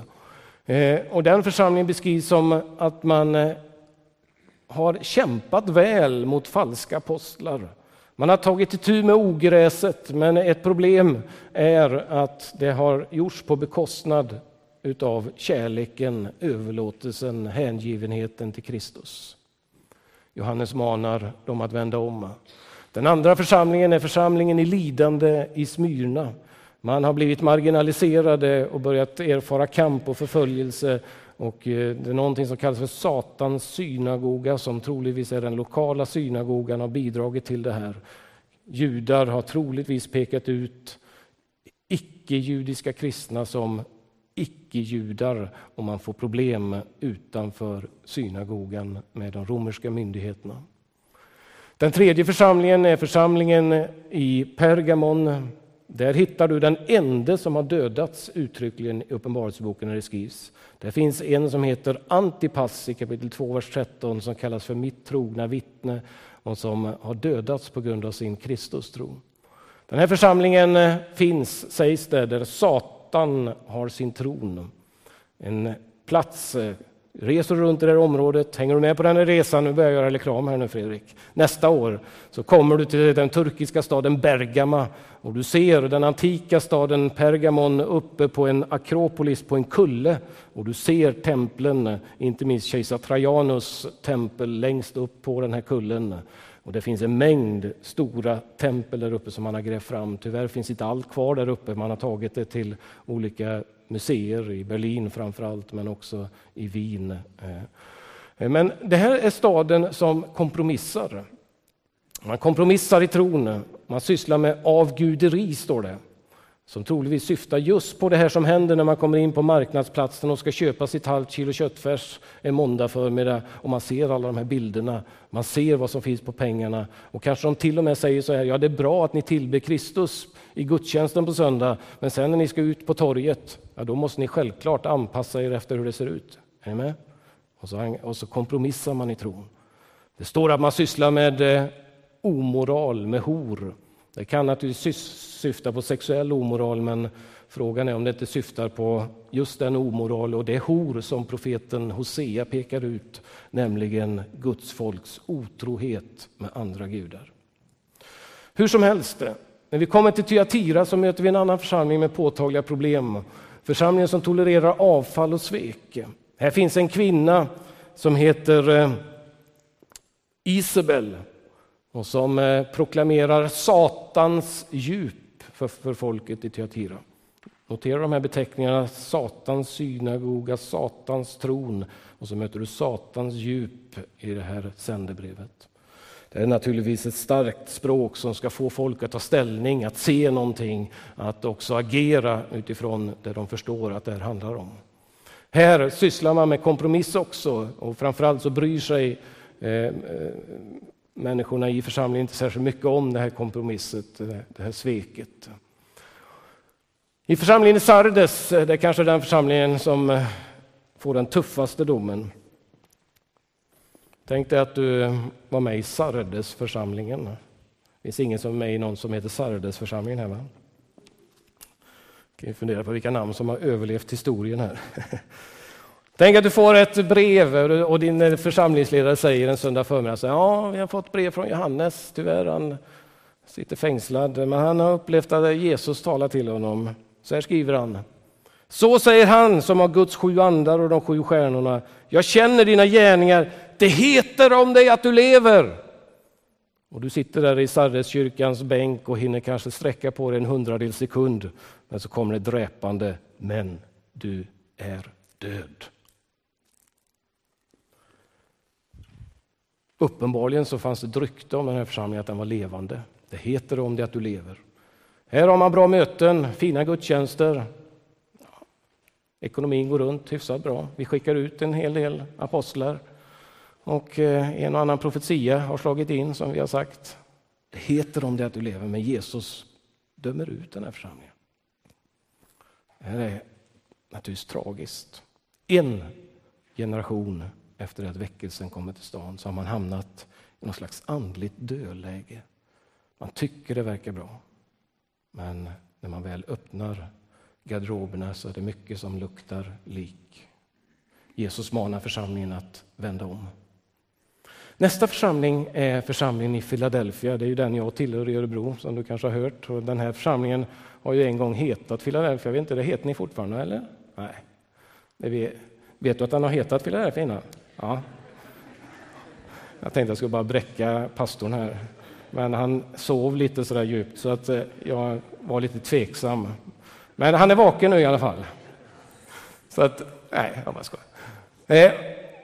Eh, och den församlingen beskrivs som att man eh, har kämpat väl mot falska apostlar. Man har tagit itu med ogräset, men ett problem är att det har gjorts på bekostnad utav kärleken, överlåtelsen, hängivenheten till Kristus. Johannes manar dem att vända om. Den andra församlingen är församlingen i lidande i Smyrna. Man har blivit marginaliserade och börjat erfara kamp och förföljelse. Och eh, det är någonting som kallas för Satans synagoga som troligtvis är den lokala synagogan och bidragit till det här. Judar har troligtvis pekat ut icke-judiska kristna som icke-judar och man får problem utanför synagogan med de romerska myndigheterna. Den tredje församlingen är församlingen i Pergamon. Där hittar du den ende som har dödats uttryckligen i Uppenbarelseboken när det skrivs. Där finns en som heter Antipas i kapitel 2, vers 13 som kallas för mitt trogna vittne och som har dödats på grund av sin Kristustro. Den här församlingen eh, finns, sägs det, där Satan har sin tron. En plats. Eh, Eh, reser runt i det här området, hänger du med på den här resan, nu börjar jag göra reklam här nu Fredrik. Nästa år så kommer du till den turkiska staden Bergama och du ser den antika staden Pergamon uppe på en akropolis på en kulle och du ser templen, inte minst kejsar Trajanus tempel längst upp på den här kullen. Och det finns en mängd stora tempel där uppe som man har grävt fram. Tyvärr finns inte allt kvar där uppe. Man har tagit det till olika museer i Berlin framför allt, men också i Wien. Eh, men det här är staden som kompromissar. Man kompromissar i tron, man sysslar med avguderi, står det som troligtvis syftar just på det här som händer när man kommer in på marknadsplatsen och ska köpa sitt halvt kilo köttfärs en måndag förmiddag och man ser alla de här bilderna. Man ser vad som finns på pengarna och kanske de till och med säger så här, ja det är bra att ni tillber Kristus i gudstjänsten på söndag, men sen när ni ska ut på torget, ja då måste ni självklart anpassa er efter hur det ser ut. Är ni med? Och så, och så kompromissar man i tron. Det står att man sysslar med eh, omoral, med hor. Det kan naturligtvis syfta på sexuell omoral, men frågan är om det inte syftar på just den omoral och det hor som profeten Hosea pekar ut, nämligen Guds folks otrohet med andra gudar. Hur som helst, eh, när vi kommer till Tyatira så möter vi en annan församling med påtagliga problem. Församlingen som tolererar avfall och svek. Här finns en kvinna som heter eh, Isabel och som eh, proklamerar Satans djup för, för folket i Teatira. Notera de här beteckningarna, Satans synagoga, Satans tron och så möter du Satans djup i det här sändebrevet. Det är naturligtvis ett starkt språk som ska få folk att ta ställning, att se någonting, att också agera utifrån det de förstår att det här handlar om. Här sysslar man med kompromiss också och framförallt så bryr sig eh, eh människorna i församlingen inte särskilt mycket om det här kompromisset, det här sveket. I församlingen i Sardes, eh, det är kanske den församlingen som eh, får den tuffaste domen. Tänk dig att du var med i Sardesförsamlingen. Det finns ingen som är med i någon som heter Sardesförsamlingen här va? Kan fundera på vilka namn som har överlevt historien här. Tänk att du får ett brev och din eh, församlingsledare säger en söndag förmiddag så ja, vi har fått brev från Johannes. Tyvärr, han sitter fängslad, men han har upplevt att Jesus talar till honom. Så här skriver han. Så säger han som har Guds sju andar och de sju stjärnorna. Jag känner dina gärningar. Det heter om dig att du lever. Och du sitter där i Sardeskyrkans bänk och hinner kanske sträcka på dig en hundradels sekund. Men så kommer det dräpande. Men du är död. Uppenbarligen så fanns det rykte om den här församlingen att den var levande. Det heter om det att du lever. Här har man bra möten, fina gudstjänster. Ekonomin går runt hyfsat bra. Vi skickar ut en hel del apostlar och eh, en och annan profetia har slagit in som vi har sagt. Det heter om det att du lever, men Jesus dömer ut den här församlingen. Det här är naturligtvis tragiskt. En generation efter att väckelsen kommer till stan så har man hamnat i någon slags andligt dödläge. Man tycker det verkar bra, men när man väl öppnar garderoberna så är det mycket som luktar lik. Jesus manar församlingen att vända om. Nästa församling är församlingen i Philadelphia. Det är ju den jag tillhör i Örebro, som du kanske har hört. Och den här församlingen har ju en gång hetat Philadelphia. Jag vet inte, det heter ni fortfarande, eller? Nej. Vet, vet du att den har hetat Philadelphia innan? Ja. Jag tänkte jag skulle bara bräcka pastorn här. Men han sov lite så där djupt så att eh, jag var lite tveksam. Men han är vaken nu i alla fall. Så att, nej, jag bara skojar. Eh,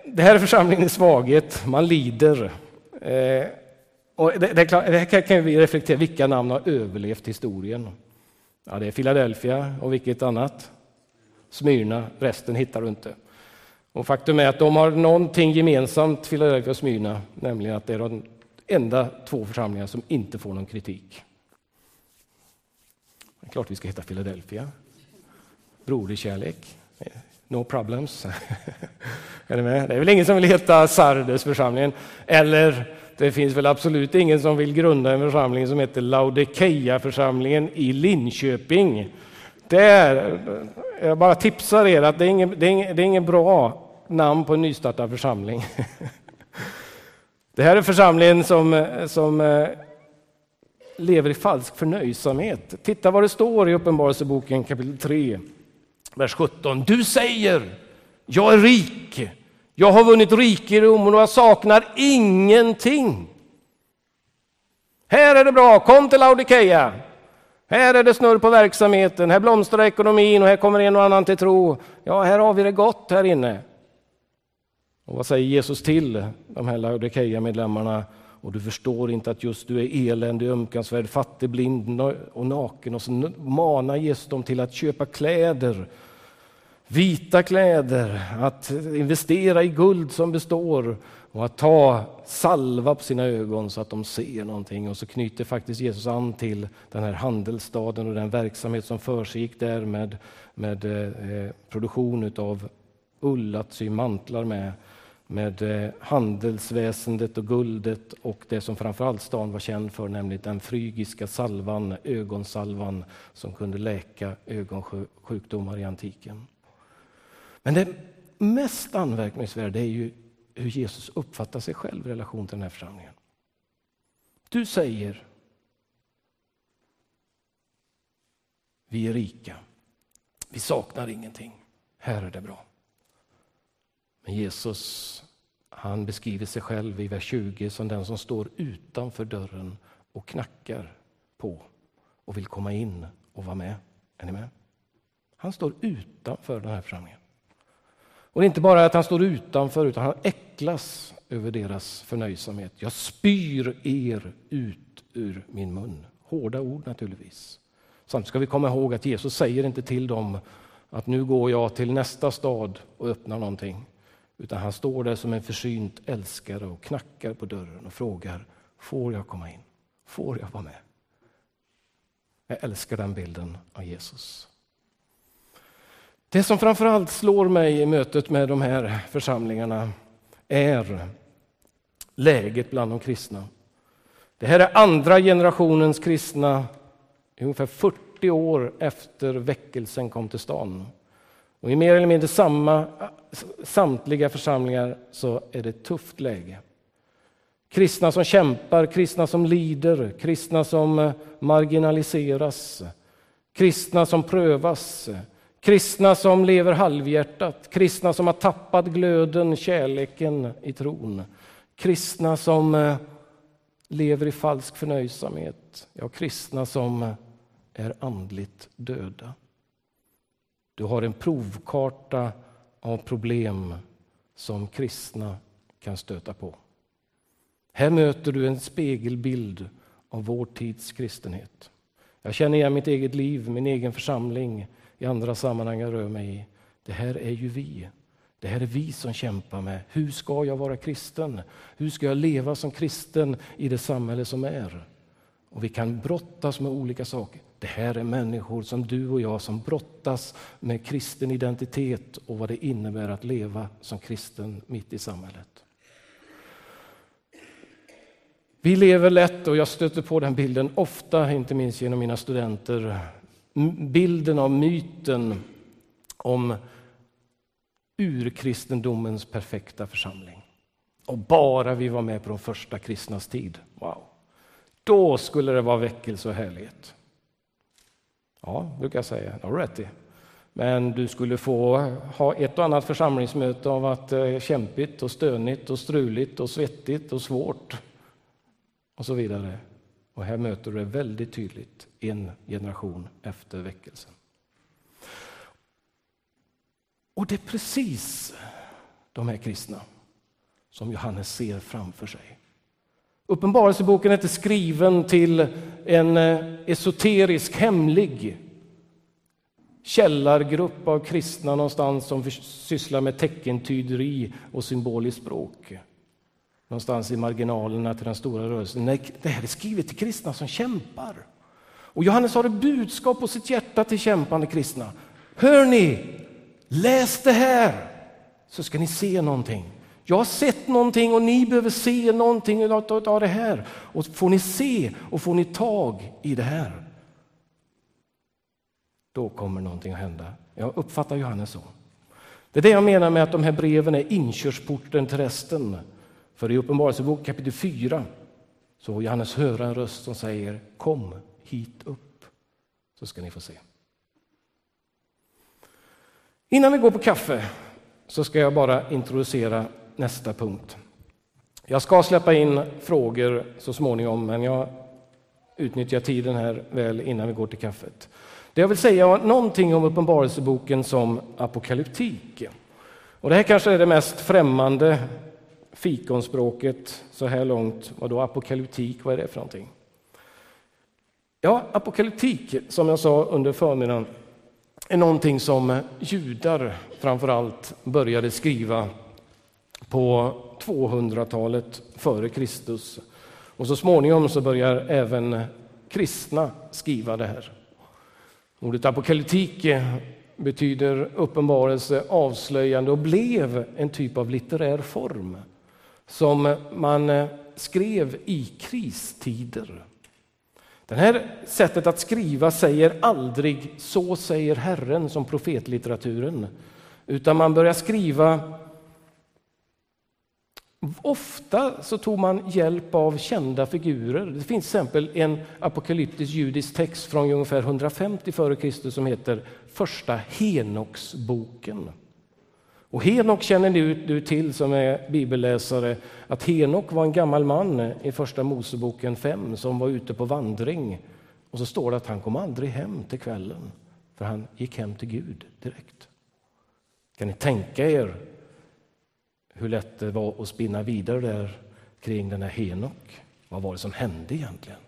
det här är församlingen i svaghet, man lider. Eh, och det, det, det här kan vi reflektera, vilka namn har överlevt historien? Ja, det är Philadelphia och vilket annat? Smyrna, resten hittar du inte. Och faktum är att de har någonting gemensamt, Philadelphia och Smyrna, nämligen att det är de enda två församlingar som inte får någon kritik. Det är klart vi ska heta Philadelphia. Broderkärlek. No problems. är ni med? Det är väl ingen som vill heta Sardesförsamlingen. Eller det finns väl absolut ingen som vill grunda en församling som heter Laodikeia-församlingen i Linköping. Där, jag bara tipsar er att det är inget, det är ingen, det är ingen bra namn på en nystartad församling. Det här är församlingen som, som eh, lever i falsk förnöjsamhet. Titta vad det står i Uppenbarelseboken kapitel 3, vers 17. Du säger, jag är rik, jag har vunnit rikedom och jag saknar ingenting. Här är det bra, kom till Laodikeia. Här är det snurr på verksamheten, här blomstrar ekonomin och här kommer en och annan till tro. Ja, här har vi det gott här inne. Och vad säger Jesus till de här Laodikeia-medlemmarna? och du förstår inte att just du är eländig, ömkansvärd, fattig, blind och naken. Och så manar Jesus dem till att köpa kläder, vita kläder, att investera i guld som består och att ta salva på sina ögon så att de ser någonting. Och så knyter faktiskt Jesus an till den här handelsstaden och den verksamhet som försiggick där med, med eh, produktion av ull att sy mantlar med med eh, handelsväsendet och guldet och det som framförallt stan var känd för, nämligen den frygiska salvan, ögonsalvan som kunde läka ögonsjukdomar i antiken. Men det mest anmärkningsvärda är ju hur Jesus uppfattar sig själv i relation till den här församlingen. Du säger vi är rika, vi saknar ingenting, här är det bra. Men Jesus han beskriver sig själv i vers 20 som den som står utanför dörren och knackar på och vill komma in och vara med. Är ni med? Han står utanför den här församlingen. Och det är inte bara att han står utanför, utan han äcklas över deras förnöjsamhet. Jag spyr er ut ur min mun. Hårda ord naturligtvis. Samtidigt ska vi komma ihåg att Jesus säger inte till dem att nu går jag till nästa stad och öppnar någonting. Utan han står där som en försynt älskare och knackar på dörren och frågar, får jag komma in? Får jag vara med? Jag älskar den bilden av Jesus. Det som framförallt slår mig i mötet med de här församlingarna är läget bland de kristna. Det här är andra generationens kristna ungefär 40 år efter väckelsen kom till stan. Och I mer eller mindre samma, samtliga församlingar så är det ett tufft läge. Kristna som kämpar, kristna som lider, kristna som marginaliseras, kristna som prövas, kristna som lever halvhjärtat, kristna som har tappat glöden, kärleken i tron, kristna som eh, lever i falsk förnöjsamhet, ja, kristna som eh, är andligt döda. Du har en provkarta av problem som kristna kan stöta på. Här möter du en spegelbild av vår tids kristenhet. Jag känner igen mitt eget liv, min egen församling, i andra sammanhang jag rör mig i. Det här är ju vi. Det här är vi som kämpar med hur ska jag vara kristen? Hur ska jag leva som kristen i det samhälle som är? Och Vi kan brottas med olika saker. Det här är människor som du och jag som brottas med kristen identitet och vad det innebär att leva som kristen mitt i samhället. Vi lever lätt, och jag stöter på den bilden ofta, inte minst genom mina studenter, bilden av myten om urkristendomens perfekta församling. Och bara vi var med på de första kristnas tid, wow, då skulle det vara väckelse och härlighet. Ja, brukar jag säga. Det har rätt i. Men du skulle få ha ett och annat församlingsmöte av att det är kämpigt och stönigt och struligt och svettigt och svårt och så vidare. Och här möter du det väldigt tydligt en generation efter väckelsen. Och det är precis de här kristna som Johannes ser framför sig. Uppenbarelseboken är inte skriven till en eh, esoterisk, hemlig källargrupp av kristna någonstans som sysslar med teckentyderi och symboliskt språk. Någonstans i marginalerna till den stora rörelsen. Nej, det här är skrivet till kristna som kämpar. Och Johannes har ett budskap på sitt hjärta till kämpande kristna. Hör ni, läs det här så ska ni se någonting. Jag har sett någonting och ni behöver se någonting av det här. Och får ni se och får ni tag i det här, då kommer någonting att hända. Jag uppfattar Johannes så. Det är det jag menar med att de här breven är inkörsporten till resten. För i Uppenbarelseboken kapitel 4 så får Johannes höra en röst som säger Kom hit upp, så ska ni få se. Innan vi går på kaffe så ska jag bara introducera nästa punkt. Jag ska släppa in frågor så småningom, men jag utnyttjar tiden här väl innan vi går till kaffet. Det jag vill säga någonting om Uppenbarelseboken som apokalyptik. Och det här kanske är det mest främmande fikonspråket så här långt. Vad då apokalyptik, vad är det för någonting? Ja, apokalyptik, som jag sa under förmiddagen, är någonting som judar framför allt började skriva på 200-talet före Kristus. Och så småningom så börjar även kristna skriva det här. Ordet apokalyptik betyder uppenbarelse, avslöjande och blev en typ av litterär form som man eh, skrev i kristider. Det här sättet att skriva säger aldrig så säger Herren som profetlitteraturen, utan man börjar skriva Ofta så tog man hjälp av kända figurer. Det finns till exempel en apokalyptisk judisk text från ungefär 150 f.Kr. som heter Första Henoksboken. Och Henok känner du till som är bibelläsare att Henok var en gammal man i Första Moseboken 5 som var ute på vandring. Och så står det att han kom aldrig hem till kvällen för han gick hem till Gud direkt. Kan ni tänka er hur lätt det var att spinna vidare där kring den här Henok? Vad var det som hände egentligen?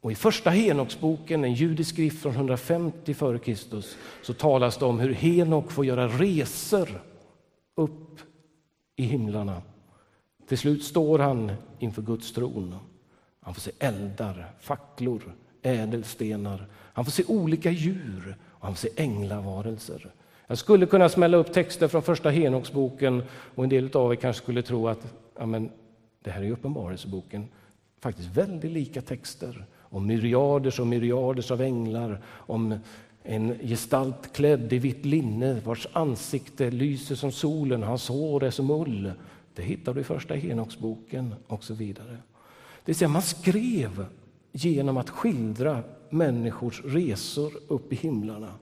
Och I första Henoksboken, en judisk skrift från 150 f.Kr. så talas det om hur Henok får göra resor upp i himlarna. Till slut står han inför Guds tron. Han får se eldar, facklor, ädelstenar. Han får se olika djur och han får se änglavarelser. Jag skulle kunna smälla upp texter från första Henoksboken och en del av er kanske skulle tro att ja, men, det här är Uppenbarelseboken. Faktiskt väldigt lika texter om myriaders och myriaders av änglar, om en gestalt klädd i vitt linne vars ansikte lyser som solen, hans hår är som ull. Det hittar du i första Henoksboken och så vidare. Det vill säga man skrev genom att skildra människors resor upp i himlarna.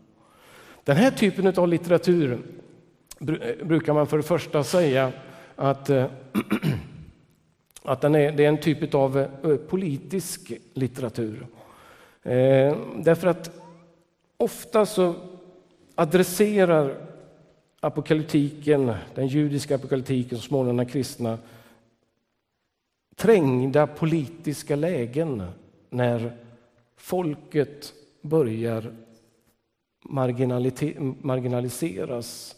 Den här typen av litteratur brukar man för det första säga att eh, att den är, det är en typ av eh, politisk litteratur. Eh, därför att ofta så adresserar apokalyptiken, den judiska apokalyptiken, så småningom den kristna, trängda politiska lägen när folket börjar marginaliseras,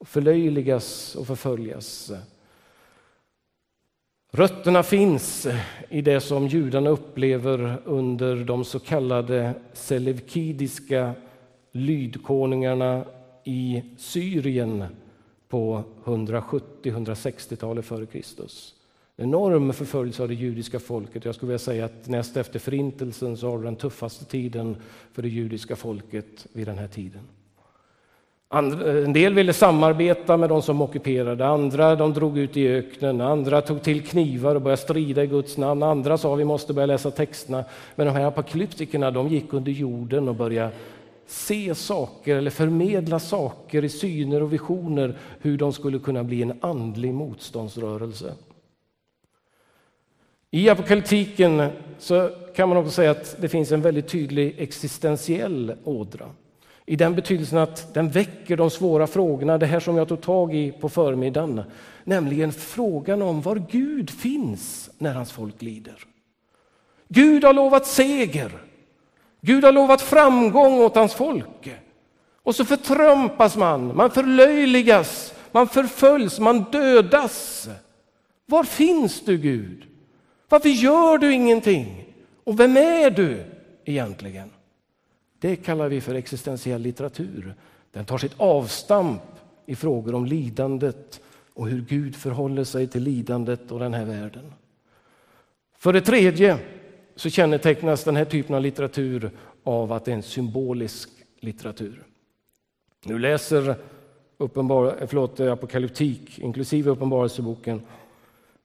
förlöjligas och förföljas. Rötterna finns i det som judarna upplever under de så kallade selevkidiska lydkonungarna i Syrien på 170-160-talet före Kristus. Enorm förföljelse av det judiska folket. Jag skulle vilja säga att näst efter förintelsen så har du den tuffaste tiden för det judiska folket vid den här tiden. Eh, en del ville samarbeta med de som ockuperade, andra de drog ut i öknen, andra tog till knivar och började strida i Guds namn, andra sa vi måste börja läsa texterna. Men de här apokalyptikerna de gick under jorden och började se saker eller förmedla saker i syner och visioner hur de skulle kunna bli en andlig motståndsrörelse. I apokalyptiken så kan man också säga att det finns en väldigt tydlig existentiell ådra. I den betydelsen att den väcker de svåra frågorna, det här som jag tog tag i på förmiddagen. Nämligen frågan om var Gud finns när hans folk lider. Gud har lovat seger. Gud har lovat framgång åt hans folk. Och så förtrumpas man, man förlöjligas, man förföljs, man dödas. Var finns du Gud? Varför gör du ingenting? Och vem är du egentligen? Det kallar vi för existentiell litteratur. Den tar sitt avstamp i frågor om lidandet och hur Gud förhåller sig till lidandet och den här världen. För det tredje så kännetecknas den här typen av litteratur av att det är en symbolisk litteratur. Nu läser uppenbar, förlåt, apokalyptik, inklusive Uppenbarelseboken,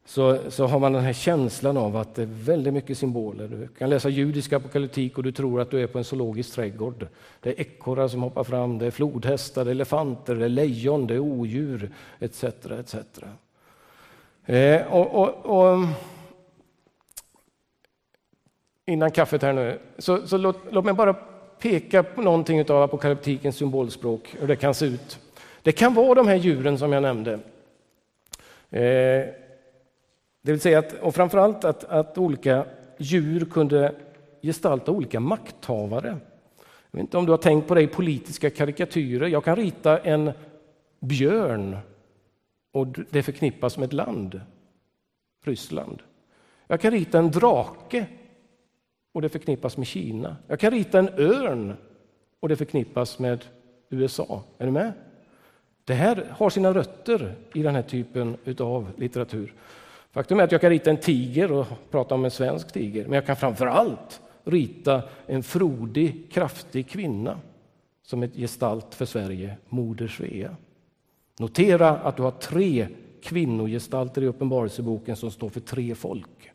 så, så har man den här känslan av att det är väldigt mycket symboler. Du kan läsa judisk apokalyptik och du tror att du är på en zoologisk trädgård. Det är ekorrar som hoppar fram, det är flodhästar, det är elefanter, det är lejon, det är odjur etc. etc. Eh, och, och, och, mm, innan kaffet här nu, så, så låt, låt mig bara peka på någonting av apokalyptikens symbolspråk, hur det kan se ut. Det kan vara de här djuren som jag nämnde. Eh, det vill säga att, och framförallt att, att olika djur kunde gestalta olika makthavare. Jag vet inte om du har tänkt på det i politiska karikatyrer. Jag kan rita en björn och det förknippas med ett land, Ryssland. Jag kan rita en drake och det förknippas med Kina. Jag kan rita en örn och det förknippas med USA. Är du med? Det här har sina rötter i den här typen av litteratur. Faktum är att jag kan rita en tiger och prata om en svensk tiger, men jag kan framför allt rita en frodig, kraftig kvinna som ett gestalt för Sverige, Moder Svea. Notera att du har tre kvinnogestalter i Uppenbarelseboken som står för tre folk.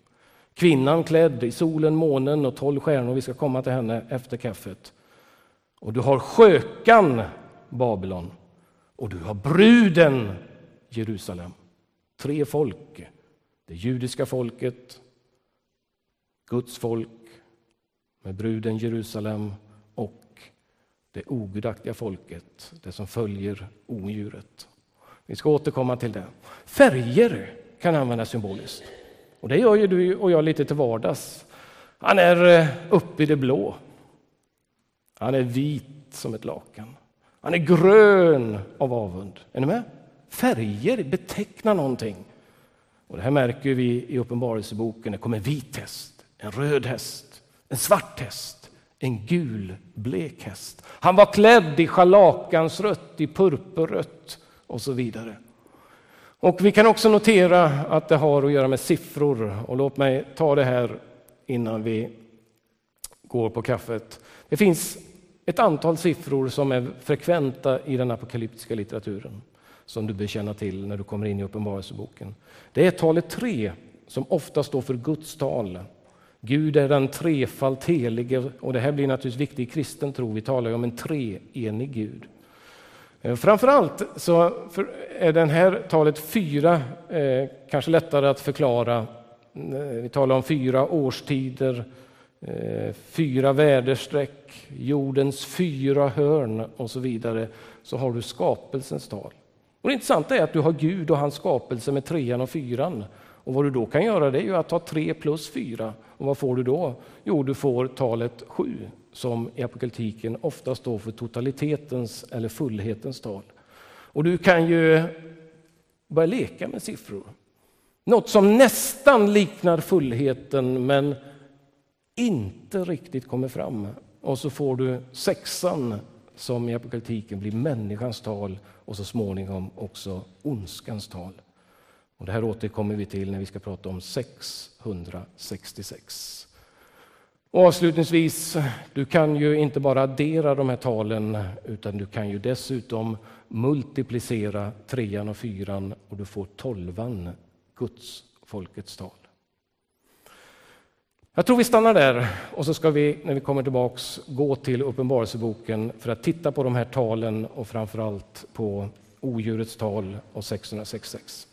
Kvinnan klädd i solen, månen och tolv stjärnor. Vi ska komma till henne efter kaffet. Och du har skökan Babylon och du har bruden Jerusalem. Tre folk. Det judiska folket, Guds folk med bruden Jerusalem och det ogudaktiga folket, det som följer odjuret. Vi ska återkomma till det. Färger kan användas symboliskt. Och det gör ju du och jag lite till vardags. Han är eh, uppe i det blå. Han är vit som ett lakan. Han är grön av avund. Är ni med? Färger betecknar någonting. Och det här märker vi i Uppenbarelseboken. Det kommer en vit häst, en röd häst, en svart häst, en gul blek häst. Han var klädd i scharlakansrött, i purpurrött och så vidare. Och vi kan också notera att det har att göra med siffror. Och låt mig ta det här innan vi går på kaffet. Det finns ett antal siffror som är frekventa i den apokalyptiska litteraturen som du bör känna till när du kommer in i Uppenbarelseboken. Det är talet tre som ofta står för Guds tal. Gud är den trefalt helige och det här blir naturligtvis viktigt i kristen tro. Vi talar ju om en treenig Gud. Eh, framförallt så är den här talet fyra eh, kanske lättare att förklara. Eh, vi talar om fyra årstider, fyra väderstreck, jordens fyra hörn och så vidare. Så har du skapelsens tal. Och det intressanta är att du har Gud och hans skapelse med trean och fyran. Och vad du då kan göra det är ju att ta tre plus fyra. Och vad får du då? Jo, du får talet sju som i apokalyptiken ofta står för totalitetens eller fullhetens tal. Och du kan ju börja leka med siffror. Något som nästan liknar fullheten men inte riktigt kommer fram. Och så får du sexan som i apokalyptiken blir människans tal och så småningom också ondskans tal. Och det här återkommer vi till när vi ska prata om 666. Och avslutningsvis, du kan ju inte bara addera de här talen utan du kan ju dessutom multiplicera trean och fyran och du får tolvan, Guds folkets tal. Jag tror vi stannar där och så ska vi när vi kommer tillbaks gå till Uppenbarelseboken för att titta på de här talen och framförallt på odjurets tal och 666.